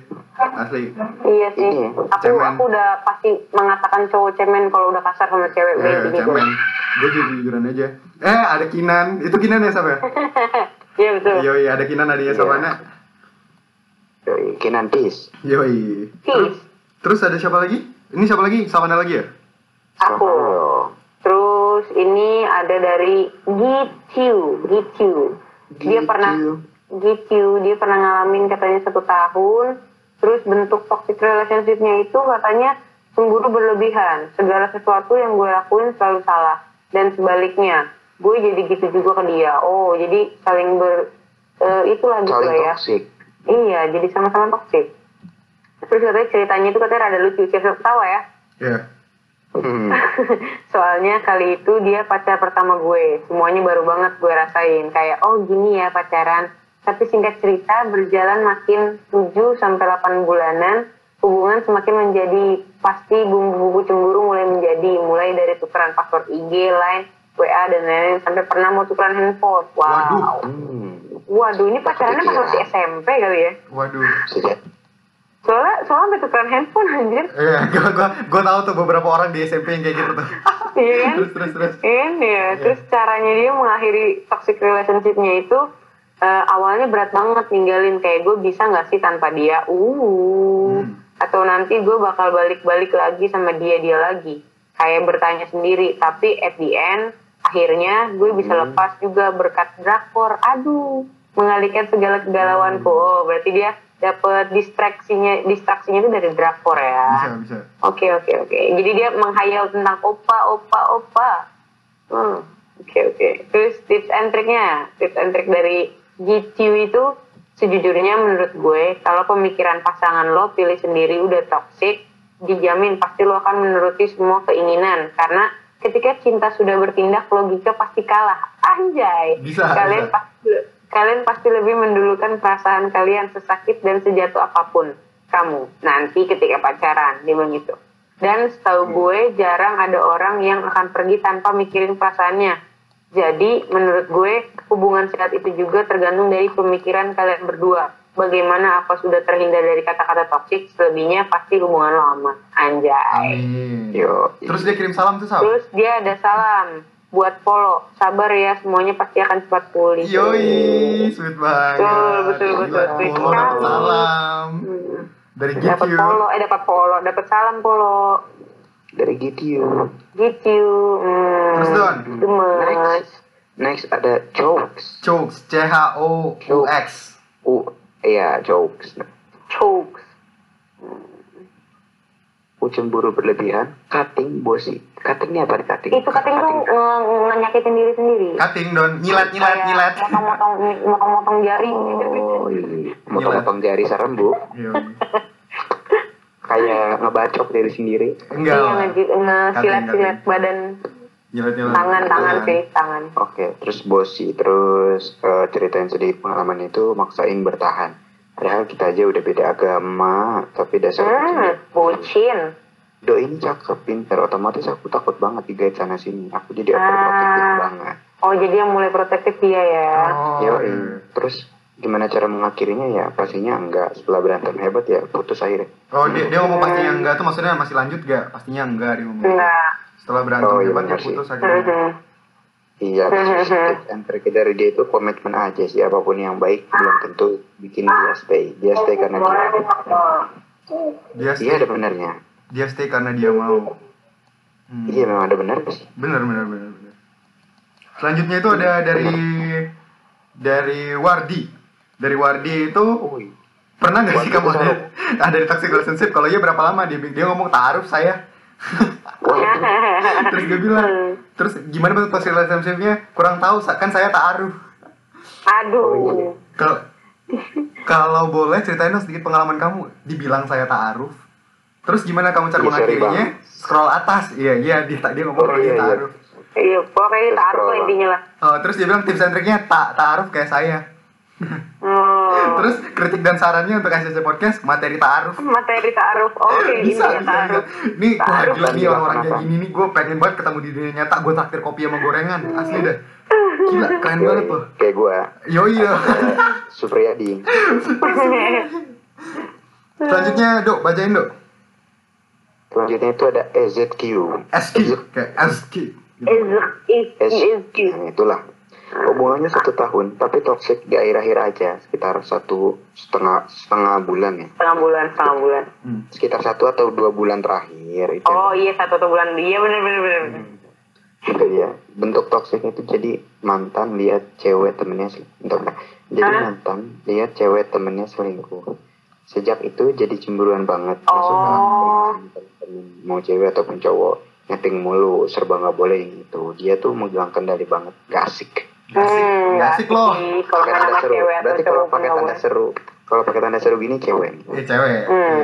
asli Iya sih. Iya. Aku Cemen. aku udah pasti mengatakan cowok cemen kalau udah kasar sama cewek Eh, kayak gitu. cemen. Gue jujuran aja. Eh, ada Kinan. Itu Kinan ya, Sab ya? Iya betul. Iya, iya, ada Kinan, ada ya Savana. Yoi, Kinantis. Yoi. Sis, Terus ada siapa lagi? Ini siapa lagi? Savana lagi ya? aku. Terus ini ada dari Gitu, Gitu. Dia pernah gitu, dia pernah ngalamin katanya satu tahun. Terus bentuk toxic relationship-nya itu katanya cemburu berlebihan. Segala sesuatu yang gue lakuin selalu salah. Dan sebaliknya, gue jadi gitu juga ke dia. Oh, jadi saling ber... eh, itulah gitu Saling lah ya. toksik. Iya, jadi sama-sama toxic. Terus katanya ceritanya itu katanya rada lucu. Siapa ketawa ya? Iya. Hmm. Soalnya kali itu dia pacar pertama gue. Semuanya baru banget gue rasain. Kayak, oh gini ya pacaran. Tapi singkat cerita, berjalan makin 7 sampai 8 bulanan, hubungan semakin menjadi pasti bumbu-bumbu cemburu mulai menjadi. Mulai dari tukeran password IG, Line, WA, dan lain-lain. Sampai pernah mau tukeran handphone. Wow. Hmm. Waduh, ini pacarannya pas masih SMP kali ya? Waduh. Sejak Soalnya, soalnya sampai tukeran handphone anjir. Iya, gua gua gua tahu tuh beberapa orang di SMP yang kayak gitu tuh. Iya kan? terus terus terus. Ini ya, terus caranya dia mengakhiri toxic relationship-nya itu eh, awalnya berat banget ninggalin kayak gue bisa nggak sih tanpa dia, uh, atau nanti gue bakal balik-balik lagi sama dia dia lagi, kayak bertanya sendiri. Tapi at the end akhirnya gue bisa lepas juga berkat drakor. Aduh, mengalihkan segala kegalauanku. Oh, berarti dia dapat distraksinya, distraksinya itu dari drakor ya. Bisa bisa. Oke oke oke. Jadi dia menghayal tentang opa opa opa. Hmm. Oke oke. Terus tips and triknya, tips and trik dari GTU itu sejujurnya menurut gue kalau pemikiran pasangan lo pilih sendiri udah toxic, dijamin pasti lo akan menuruti semua keinginan karena ketika cinta sudah bertindak logika pasti kalah. Anjay. Bisa, Kalian bisa. pasti kalian pasti lebih mendulukan perasaan kalian sesakit dan sejatuh apa pun kamu nanti ketika pacaran dia bilang gitu. Dan setahu gue jarang ada orang yang akan pergi tanpa mikirin perasaannya. Jadi menurut gue hubungan sehat itu juga tergantung dari pemikiran kalian berdua. Bagaimana apa sudah terhindar dari kata-kata toksik selebihnya pasti hubungan lo aman. Anjay. Amin. yo. Terus dia kirim salam tuh Sal. terus dia ada salam buat Polo sabar ya semuanya pasti akan cepat pulih Yoi, sweet banget. Betul, betul, betul. Gila, Sweet Polo dapet salam. Hmm. Dari dapat gitu. polo eh dapat polo dapat salam polo Dari gitu. gitu hmm. Terus Don, Next. Next ada jokes. Chokes, C H O U X. U iya jokes. chokes U cemburu berlebihan. Cutting bosi. Cutting ini apa nih cutting? itu kating tuh nge- nge- nyakitin diri sendiri Cutting Don, nyilat nyilat Kayak nyilat. motong-motong motong-motong jari Oh iya. Motong-motong jari sarem bu. Yoi. Kayak ngebacok diri sendiri. Enggak. iya ngesilat-silat Cutting, badan Nyilat nyilat. tangan tangan sih tangan Oke, terus bosi, terus eh, ceritain sedih pengalaman itu maksain bertahan. Padahal kita aja udah beda agama, tapi dasar hmm bucin Do ini cakep, pinter, otomatis aku takut banget digait sana sini. Aku jadi overprotective Ah. banget. oh jadi yang mulai protektif dia ya Oh, Yoi. iya. Terus gimana cara mengakhirinya ya? Pastinya enggak. Setelah berantem hebat ya putus akhirnya. Oh dia, dia ngomong pastinya enggak tuh maksudnya masih lanjut gak? Pastinya enggak dia ngomong. enggak Setelah berantem Oh, iya hebat ya putus akhirnya. Iya, trick dari dia itu komitmen aja sih. Apa pun yang baik belum tentu bikin dia stay. Dia stay karena dia Dia Iya stay, ada benernya. dia stay karena dia mau. Hmm. Iya memang ada bener sih. Bener bener bener bener. Selanjutnya itu ada dari dari Wardi. Dari Wardi itu pernah nggak sih kamu ada ada di toxic relationship? Kalau iya berapa lama dia dia ngomong taruh saya. Terus dia bilang, terus gimana bentuk toxic relationshipnya? Kurang tahu, kan saya taruh. aduh Kalau kalau boleh ceritain dong sedikit pengalaman kamu. Dibilang saya taruh. Terus gimana kamu cara Iya, mengakhirinya? Scroll atas. Iya, iya dia dia ngomong Oh, iya, iya. taruh. iya pokoknya taruh kalau- intinya lah Oh, terus dia bilang tips and triknya tak taruh kayak saya. Hmm. Terus kritik dan sarannya untuk SCC Podcast materi taruh. materi taruh oke bisa, ini ya bisa, taruh bisa. Nih, wah Taruh. gila nih orang-orang kayak gini nih, gue pengen banget ketemu di dunia nyata, gue traktir kopi sama gorengan, asli dah. Gila, keren banget Yoi. loh. Kayak gua, Yo iya. Supriyadi. Selanjutnya, Dok, bacain Dok. Selanjutnya itu ada EZQ. SQ, kayak SQ. is is S is Nah, itulah. Hubungannya satu tahun tapi toxic di akhir-akhir aja sekitar satu setengah setengah bulan ya. Setengah bulan setengah bulan. Sekitar satu atau dua bulan terakhir itu oh iya satu atau bulan. Iya bener bener bener Gitu ya. Bentuk toksiknya itu jadi mantan lihat cewek temennya sel- bentar, bentar. jadi Hah? mantan lihat cewek temennya selingkuh. Sejak itu jadi cemburuan banget. Oh. temen mau cewek ataupun cowok nyeting mulu serba nggak boleh gitu. Dia tuh megang kendali banget. Gak asik hmm, asik loh. kalau pakai tanda seru berarti kalau pakai tanda seru kalau pakai tanda seru gini cewek Eh cewek. Hmm.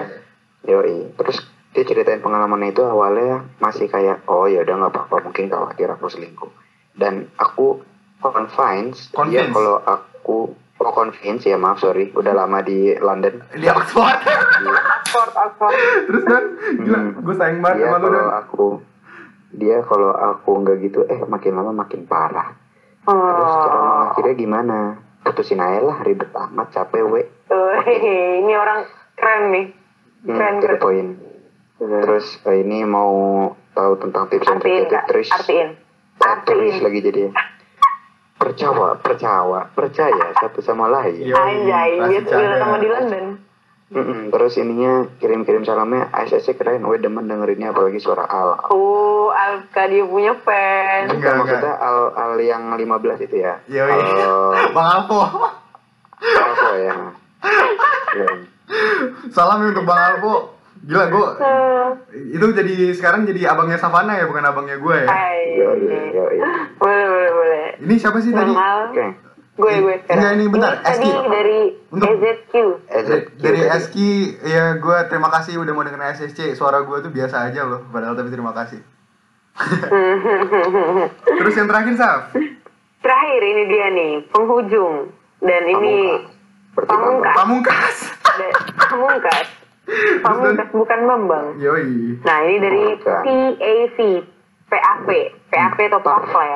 Iya. Yoi. Terus dia ceritain pengalamannya itu awalnya masih kayak oh ya udah nggak apa-apa mungkin khawatir aku selingkuh dan aku convince, dia Convince? kalau aku oh convince ya maaf sorry udah lama di London Di Oxford. Oxford Oxford Terus kan, gila, Hmm. gue sayang banget dia sama lu kalau dan. aku dia kalau aku nggak gitu eh makin lama makin parah terus cara oh. mengakhirnya gimana? Putusin aja lah ribet amat capek we. Tuh, hehe, ini orang keren nih. Hmm, keren the keren. point. Terus eh, ini mau tahu tentang tips and artiin trick terus artiin. Artiin. Lagi jadi. Percaya percaya percaya satu sama lain. Anjay, masih dia bilang cadar. sama di London. Mm-mm, terus ininya kirim-kirim salamnya ASS keren gue demen dengerinnya apalagi suara Al. Oh, Alka dia punya fans. Enggak, maksudnya Al Al yang 15 itu ya Yoi. Al Bang Alpo. Alpo ya Ya. Salam ya untuk Bang Alpo. Gila gue itu jadi sekarang jadi abangnya Savana ya bukan abangnya gue ya. Yoi, yoi. Boleh, boleh, boleh. Ini siapa sih tadi? Oke Gue, gue sekarang. Enggak, ini bentar, tadi SQ. dari Untuk- EZQ. Dari, EZQ dari. Eski ya gue terima kasih udah mau dengerin SSC suara gue tuh biasa aja loh padahal tapi terima kasih terus yang terakhir Saf Terakhir ini dia nih, penghujung. Dan ini Pamungkas. Pamungkas. Pamungkas Pamungkas. Pamungkas bukan Bambang. yoi Nah, ini dari. PAV. PAP. PAP atau PAV lah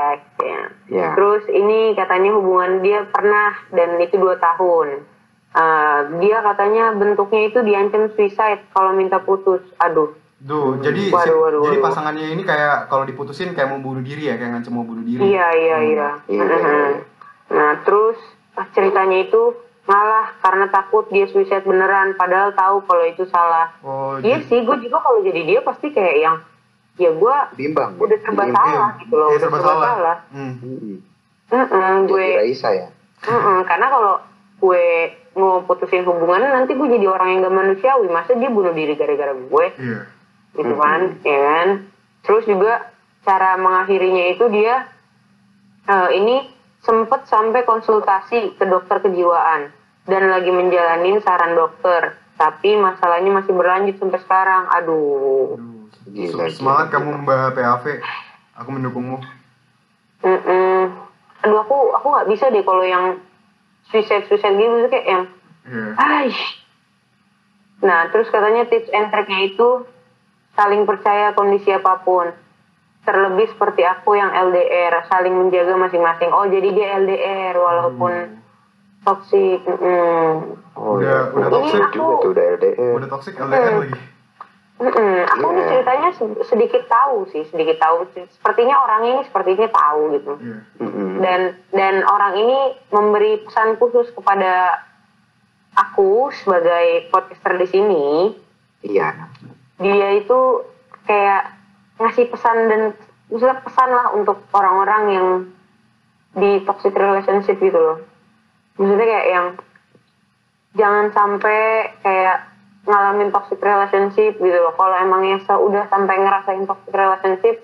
ya. Ya. Terus ini katanya hubungan dia pernah dan itu dua tahun. Eh, dia katanya bentuknya itu diancam suicide kalau minta putus. Aduh. Duh, jadi si- Waduh, waduh, jadi waduh. pasangannya ini kayak kalau diputusin kayak mau bunuh diri ya, kayak ngancam mau bunuh diri. Iya, iya, iya. Iya, Mhm. iya. Nah, terus pas ceritanya itu ngalah karena takut dia suicide beneran padahal tahu kalau itu salah. Oh, Iya sih, gue juga kalau jadi dia pasti kayak yang ya gue bimbang udah serba Bimbang. salah gitu loh, Iya, udah serba serba salah. salah. Hmm. Mm-mm, gue Raisa ya Mm-mm, karena kalau gue mau putusin hubungan nanti gue jadi orang yang gak manusiawi masa dia bunuh diri gara-gara gue Iya. Gitu kan ya kan terus juga cara mengakhirinya itu dia eh, ini sempet sampai konsultasi ke dokter kejiwaan dan lagi menjalanin saran dokter tapi masalahnya masih berlanjut sampai sekarang aduh Aduh, Gila, semangat gila, kamu. Mbak PAV. Aku mendukungmu. Mm-mm. aduh aku aku nggak bisa deh kalau yang suicide suicide gitu kayak yang. Aish. Nah, terus katanya tips and triknya itu saling percaya kondisi apa pun. Terlebih seperti aku yang LDR, saling menjaga masing-masing. Oh, jadi dia LDR walaupun toxic. Mm. oh Udah- ya udah Ini toxic juga tuh udah LDR Udah toxic LDR lagi. Mm-mm. Aku nih Iya. ceritanya se- sedikit tahu sih, sedikit tahu. Sepertinya orang ini sepertinya tahu gitu. Iya. Mm-mm. dan dan orang ini memberi pesan khusus kepada aku sebagai podcaster di sini iya dia itu kayak ngasih pesan dan maksudnya pesan lah untuk orang-orang yang di toxic relationship gitu loh. Maksudnya kayak yang jangan sampai kayak ngalamin toxic relationship gitu loh. Kalau emangnya udah sampai ngerasain toxic relationship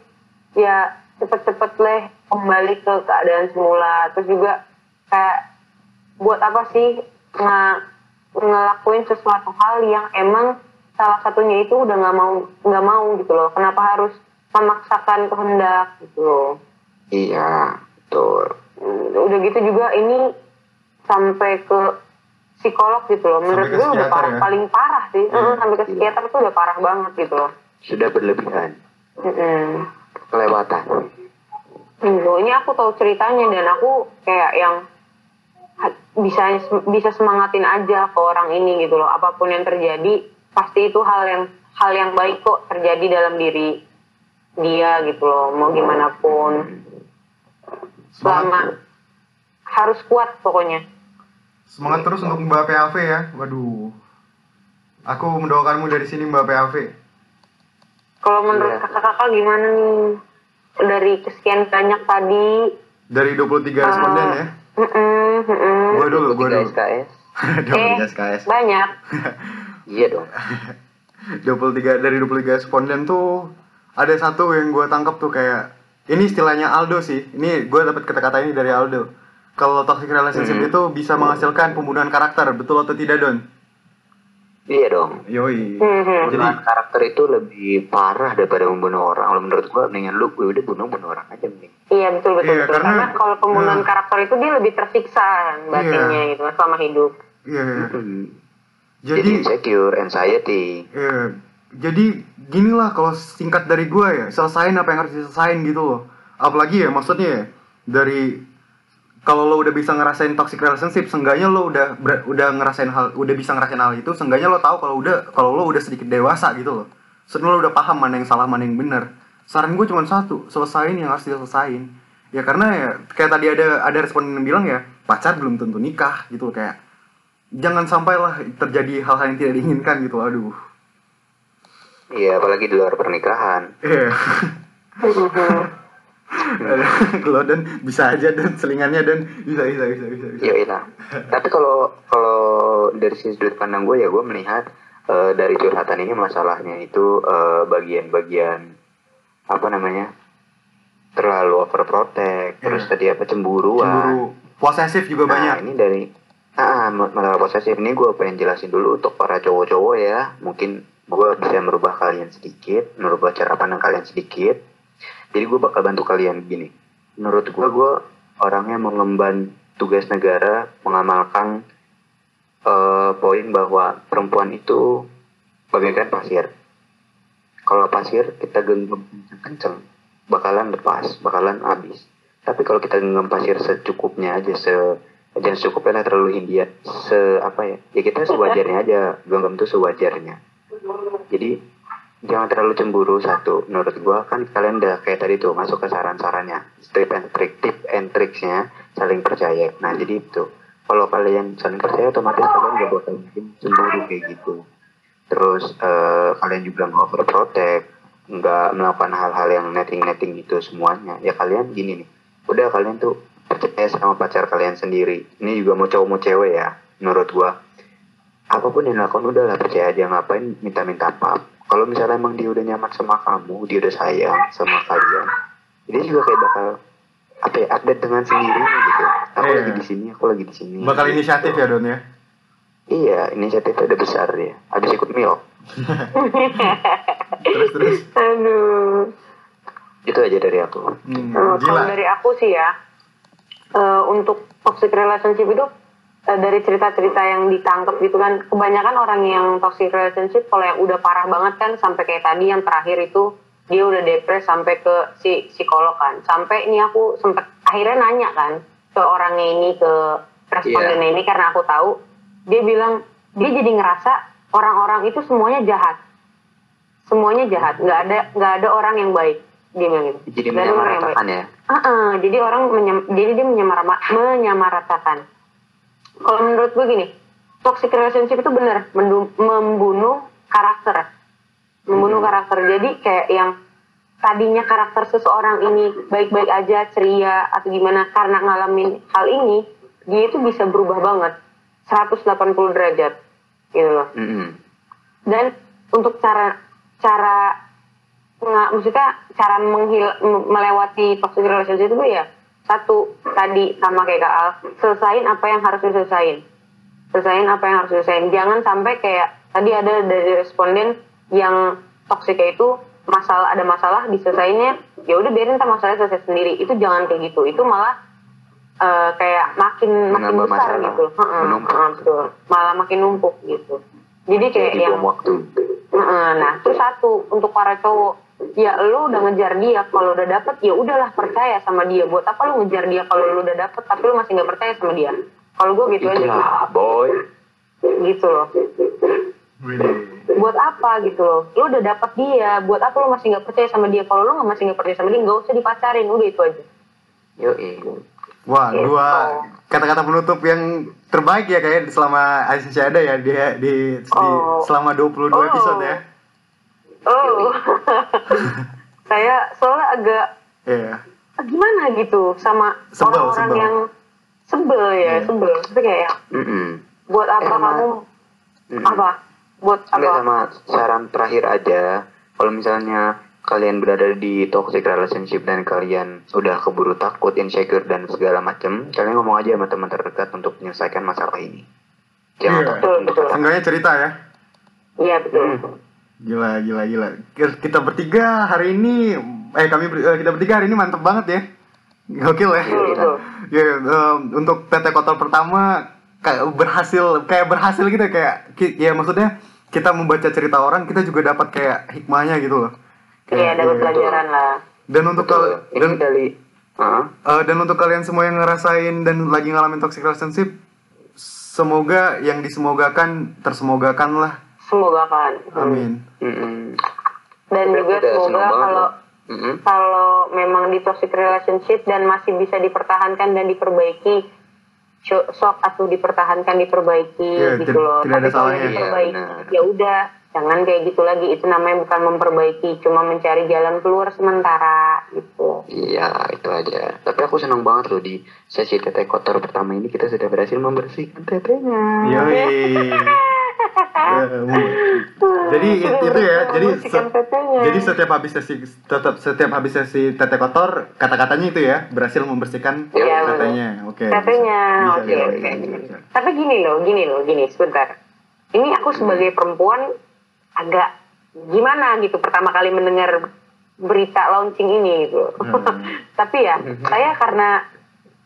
ya cepet-cepet leh kembali ke keadaan semula. Terus juga kayak buat apa sih nge- ngelakuin sesuatu hal yang emang salah satunya itu udah nggak mau nggak mau gitu loh kenapa harus memaksakan kehendak gitu loh iya betul Hmm, udah gitu juga ini sampai ke psikolog gitu loh menurut gue udah parah ya? paling parah sih Iya. Mm, sampai ke Iya. psikiater tuh udah parah banget gitu loh sudah berlebihan Mm-mm. kelewatan Gitu. Ini aku tahu ceritanya dan aku kayak yang bisa bisa semangatin aja ke orang ini gitu loh. Apa pun yang terjadi pasti itu hal yang hal yang baik kok terjadi dalam diri dia gitu loh. Mau gimana pun selama harus kuat pokoknya Semangat terus untuk Mbak PAV ya. Waduh. Aku mendoakanmu dari sini Mbak PAV. kalau menurut Iya. kakak-kakak gimana nih dari kesekian banyak tadi Dari 23 responden ya. mm-mm, mm-mm. Gue dulu, gue dulu. SKS 23 SKS. banyak iya dong 23 dari 23 responden tuh ada satu yang gue tangkap tuh kayak ini istilahnya Aldo sih. Ini gue dapat kata-kata ini dari Aldo. Kalau toxic relationship Hmm. itu bisa menghasilkan pembunuhan karakter, betul atau tidak Don? iya dong Yoi. Mhm. Jadi Pembunuhan karakter itu lebih parah daripada membunuh orang. Kalau menurut gua mendingan lu ya udah bunuh bunuh orang aja mending. Iya betul betul Iya, betul. karena- Karena, kalau pembunuhan Nah. karakter itu dia lebih tersiksa batinnya Iya. gitu selama hidup. iya. Hmm. Jadi, Jadi insecure, anxiety. Iya, jadi gini lah kalau singkat dari gue ya, selesain apa yang harus diselesain gitu loh. Apalagi ya maksudnya ya, dari kalau lo udah bisa ngerasain toxic relationship, seenggaknya lo udah ber- udah ngerasain hal, udah bisa ngerasain hal itu, seenggaknya lo tahu kalau udah kalau lo udah sedikit dewasa gitu loh. Seenggaknya lo udah paham mana yang salah, mana yang benar. Saran gue cuma satu, selesain yang harus diselesain. Ya karena ya kayak tadi ada ada responden yang bilang ya, pacar belum tentu nikah gitu loh kayak jangan sampailah terjadi hal-hal yang tidak diinginkan gitu aduh Iya, apalagi di luar pernikahan. Iya. Kalau dan bisa aja dan selingannya dan bisa bisa bisa bisa. bisa. Iya, iya. Tapi kalau kalau dari sisi sudut pandang gue ya gue melihat eh, dari curhatan ini masalahnya itu eh, bagian-bagian apa namanya terlalu overprotect, terus Iya. tadi apa cemburuan. Cemburu, posesif juga Nah, banyak. ini dari ah ma- masalah posesif ini gue pengen jelasin dulu untuk para cowok-cowok ya. Mungkin gue bisa merubah kalian sedikit, merubah cara pandang kalian sedikit. Jadi gue bakal bantu kalian begini. Menurut gue, gue orangnya mengemban tugas negara mengamalkan eh, poin bahwa perempuan itu bagaikan pasir. Kalau pasir kita genggam kenceng, bakalan lepas, bakalan habis. Tapi kalau kita genggam pasir secukupnya aja, se jangan secukupnya lah terlalu India, se apa ya? Ya kita sewajarnya aja, genggam tuh sewajarnya. Jadi jangan terlalu cemburu satu. Menurut gua kan kalian udah kayak tadi tuh masuk ke saran-sarannya, tip and trick, tip and tricksnya saling percaya. Nah jadi itu. Kalau kalian saling percaya otomatis kalian gak bakal mungkin cemburu kayak gitu. Terus eh, kalian juga nggak overprotect, nggak melakukan hal-hal yang netting-netting gitu semuanya. Ya kalian gini nih, udah kalian tuh percaya sama pacar kalian sendiri. Ini juga mau cowok mau cewek ya, menurut gua. Apa pun yang dilakukan udah lah percaya aja ngapain minta-minta pap. Kalau misalnya emang dia udah nyaman sama kamu, dia udah sayang sama kalian, dia juga kayak bakal apa ya update dengan sendirinya gitu. Aku Iya. lagi di sini, aku lagi di sini. Bakal Gitu. inisiatif ya Don ya. Iya, inisiatifnya udah besar dia. Habis ikut mil. Terus terus. Aduh. Itu aja dari aku. Hmm, kalau dari aku sih ya, eh, untuk toxic relationship itu eh, dari cerita-cerita yang ditangkap gitu kan, kebanyakan orang yang toxic relationship kalau yang udah parah banget kan sampai kayak tadi yang terakhir itu dia udah depres sampai ke si psikolog kan, sampai ini aku sempet akhirnya nanya kan ke orangnya ini ke respondennya ini karena aku tahu dia bilang dia jadi ngerasa orang-orang itu semuanya jahat, semuanya jahat, nggak ada nggak ada orang yang baik bilang gitu. Jadi menyamaratakan ya. Heeh, jadi orang menyam, jadi dia menyamarama- menyamaratakan. Kalau menurut gue gini, toxic relationship itu benar membunuh karakter, membunuh karakter. Jadi kayak yang tadinya karakter seseorang ini baik-baik aja, ceria atau gimana karena ngalamin hal ini, dia itu bisa berubah banget, 180 derajat, gitu loh Mm-mm. dan untuk cara cara nggak maksudnya cara menghil melewati toxic relationship itu ya satu tadi sama kayak Kak Al selesain apa yang harus diselesain selesain apa yang harus diselesain jangan sampai kayak tadi ada dari responden yang toksiknya itu masalah ada masalah diselesainnya ya udah biarin ntar masalahnya selesai sendiri itu jangan kayak gitu itu malah eh, kayak makin makin Menambah besar masalah. gitu Menumpuk. betul. malah makin numpuk gitu jadi kayak yang waktu. Heeh, Nah, terus satu untuk para cowok, ya lu udah ngejar dia, kalau udah dapet ya udahlah percaya sama dia. Buat apa lu ngejar dia kalau lu udah dapet tapi lu masih nggak percaya sama dia? Kalau gue gitu aja, Itulah boy. gitu loh. Widih. Buat apa gitu loh? Lu udah dapet dia, buat apa lu masih nggak percaya sama dia? Kalau lu nggak masih nggak percaya sama dia, nggak usah dipacarin, udah itu aja. Yoi. Wah, Gitu. dua kata-kata penutup yang terbaik ya kayak selama Aisyah ada ya dia di, di Oh. selama 22 Oh. episode ya. Oh, saya soalnya agak Iya. ah, gimana gitu sama orang-orang yang sebel ya, Iya. sebel. Tapi kayak Mm-mm. buat apa Eh, kamu Mm-mm. apa? Buat Enggak apa? sama saran terakhir aja. Kalau misalnya kalian berada di toxic relationship dan kalian udah keburu takut, insecure dan segala macem, kalian ngomong aja sama teman terdekat untuk menyelesaikan masalah ini. Jangan Iya. takut Betul, betul. Seenggaknya cerita ya. Iya betul. Hmm. Gila, gila, gila. Kita bertiga hari ini, eh kami ber- eh, kita bertiga hari ini mantep banget ya. Gokil ya. Betul, betul. Ya, em, untuk PT Kotor pertama kayak berhasil, kayak berhasil gitu kayak ya maksudnya kita membaca cerita orang kita juga dapat kayak hikmahnya gitu loh. Iya, dapat iya. pelajaran lah. Dan untuk Betul. kal- Ini dan dari eh, dan untuk kalian semua yang ngerasain dan lagi ngalamin toxic relationship, semoga yang disemogakan tersemogakan lah. Semoga kan. Amin. Mm-mm. Dan Tapi juga semoga kalau. Mm-mm. kalau memang di toxic relationship dan masih bisa dipertahankan dan diperbaiki so- sok atau dipertahankan diperbaiki Iya, gitu loh tidak ada tapi kalau salahnya. diperbaiki Iya, ya udah jangan kayak gitu lagi itu namanya bukan memperbaiki cuma mencari jalan keluar sementara gitu Iya, itu aja. Tapi aku senang banget loh di sesi tete kotor pertama ini kita sudah berhasil membersihkan tetenya. Yoi. Ya, jadi it- itu ya, jadi se- tetenya. jadi setiap habis sesi tetap setiap habis sesi tete kotor kata-katanya itu ya berhasil membersihkan Iya, betul. tetenya. Oke. Tetenya, bisa. oke, oke. Tapi gini loh, gini loh, gini sebentar. Ini aku sebagai perempuan agak gimana gitu pertama kali mendengar berita launching ini gitu. Hmm. Tapi ya, saya karena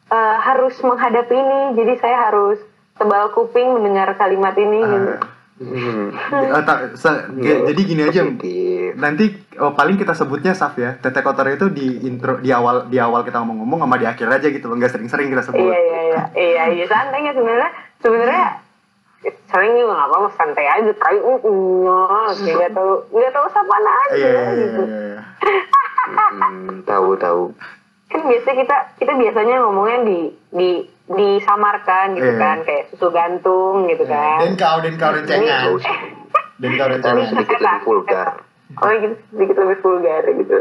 eh, harus menghadapi ini, jadi saya harus tebal kuping mendengar kalimat ini. gitu. Ah, Hmm. eh, tak- se- Iya, jadi gini aja. positif. Nanti oh, paling kita sebutnya Saf ya. Tete kotor itu di intro di awal di awal kita ngomong-ngomong sama di akhir aja gitu loh. Nggak sering-sering kita sebut. Iya iya iya iya iya santai ya sebenarnya sebenarnya sering juga nggak apa-apa santai aja tapi uh, uh, kayak nggak tahu nggak tahu sapaan aja Iya, iya, iya, gitu iya, iya. Hmm, tahu tahu. kan biasanya kita kita biasanya ngomongnya di di disamarkan gitu Iya. kan kayak susu gantung gitu kan Den kau, den kau rencengan. Den kau rencengan. sedikit lebih vulgar. oh gitu sedikit lebih vulgar gitu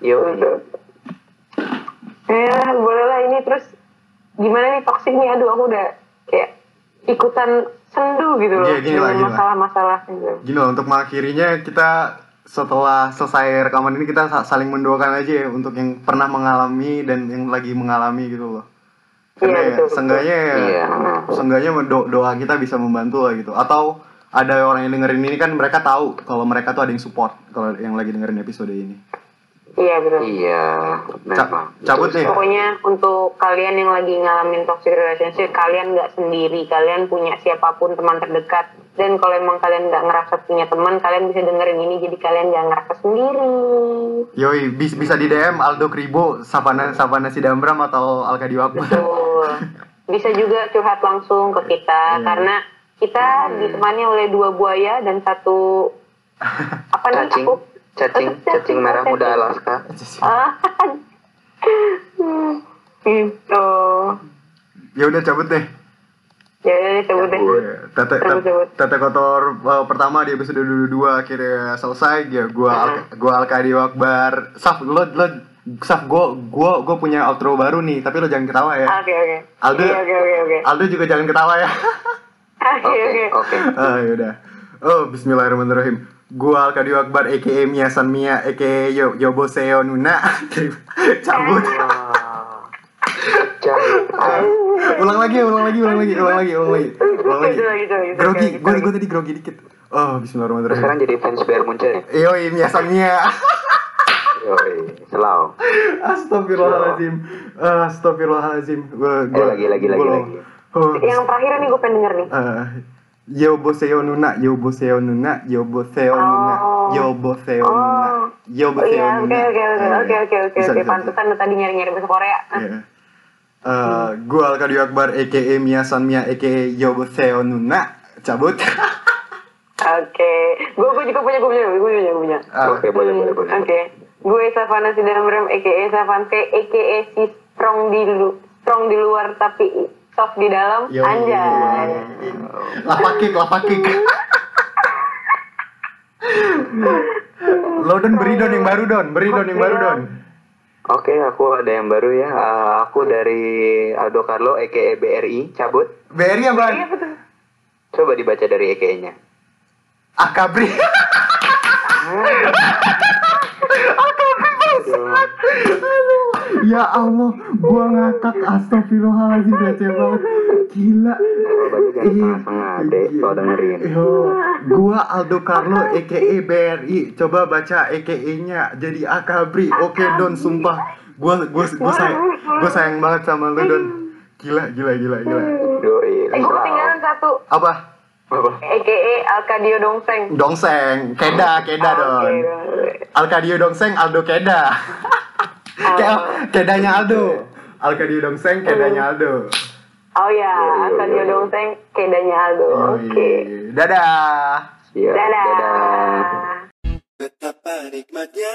Yo. gitu ya boleh lah ini terus gimana nih toxic nih aduh aku udah kayak ikutan sendu gitu loh Iya, gini lah, gini masalah-masalah gitu Gini loh, untuk mengakhirinya kita setelah selesai rekaman ini kita sa- saling mendoakan aja ya untuk yang pernah mengalami dan yang lagi mengalami gitu loh. Karena Iya, ya, betul, betul. seenggaknya ya, Iya. seenggaknya do- doa kita bisa membantu lah gitu. Atau ada orang yang dengerin ini kan mereka tahu kalau mereka tuh ada yang support kalau yang lagi dengerin episode ini. iya betul Iya, Ca- memang. cabut nih. Pokoknya untuk kalian yang lagi ngalamin toxic relationship, kalian nggak sendiri, kalian punya siapa pun teman terdekat. Dan kalau emang kalian nggak ngerasa punya teman, kalian bisa dengerin ini, jadi kalian nggak ngerasa sendiri. Yoi, bis- bisa di DM Aldo Kribo, Savana Savana Sidambram atau Alkadi Wakbar. Betul. Bisa juga curhat langsung ke kita, Iya. karena kita ditemani oleh dua buaya dan satu apa nih Cacing, aku cacing, cacing merah cacing. muda Alaska. Ah, gitu. ya udah cabut deh. Ya udah cabut deh. Tete, Cabut, tete, cabut. tete kotor uh, pertama di episode dua dua akhirnya selesai ya gua Al- gua Alkadi Wakbar Saf lo lo Saf gua gua gua punya outro baru nih tapi lo jangan ketawa ya Oke oke. Aldo Iya, Oke oke oke. Aldo juga jangan ketawa ya Oke Oke, oke. oke. ah yaudah oh Bismillahirrahmanirrahim gua Alkadi Wakbar aka Mia San Mia aka Yo Yobo Seo Nuna cabut ulang lagi ulang lagi ulang lagi ulang lagi ulang lagi ulang lagi grogi gua gitu. gua tadi grogi dikit oh Bismillahirrahmanirrahim Sekarang jadi fans Bear Muncul ya? Yoi, Mia San Mia selalu. Astagfirullahaladzim Astagfirullahaladzim Gua, Eh, lagi, lagi, lagi, lagi. Oh, Yang terakhir nih gue pengen denger nih. eh, Yobo seo nuna, yobo seo nuna, yobo seo nuna, Oh. nuna, Oh. yobo Oh seo iya, nuna. oke oke oke Eh, oke oke oke oke. bisa, Pantesan tadi nyari-nyari bahasa Korea. bisa. Iya. Eh, Gua Alkadi Akbar, aka Mia San Mia, aka Yobo seo nuna, cabut. Oke, gue gue juga punya gue punya gue punya gue punya. Ah, Oke, boleh, boleh, boleh. Oke, gue Savana Sidamram, aka Savante, aka si strong di lu, strong di luar tapi soft di dalam. Yoi. Anjay. Lapa kick, lapa kick. Lo Don beri Don yang baru Don, beri Don yang baru Don. Oke, aku ada yang baru ya. Eh, aku dari Aldo Carlo, aka BRI, cabut. BRI apa? Iya betul. Coba dibaca dari EKE-nya. Akabri. ya Allah, gua ngakak astagfirullahaladzim receh banget. Gila. Kalau dengerin. Yo, gua Aldo Carlo EKE BRI. Coba baca EKE-nya jadi Akabri. Oke Don, sumpah. Gua gua gua sayang, gua sayang banget sama lu Don. Gila, gila, gila, gila. Doi, Eh, gue ketinggalan satu. Apa? EKE Alkadio Dongseng. Dongseng, Keda, Keda Don. Alkadio Dongseng, Aldo Keda. Kayak kedanya Aldo. Alkadio Dongseng, kedanya Aldo. Oh ya, Alkadio Dongseng, kedanya Aldo. Oke. Dadah. Iya, Dadah. dadah. Betapa nikmatnya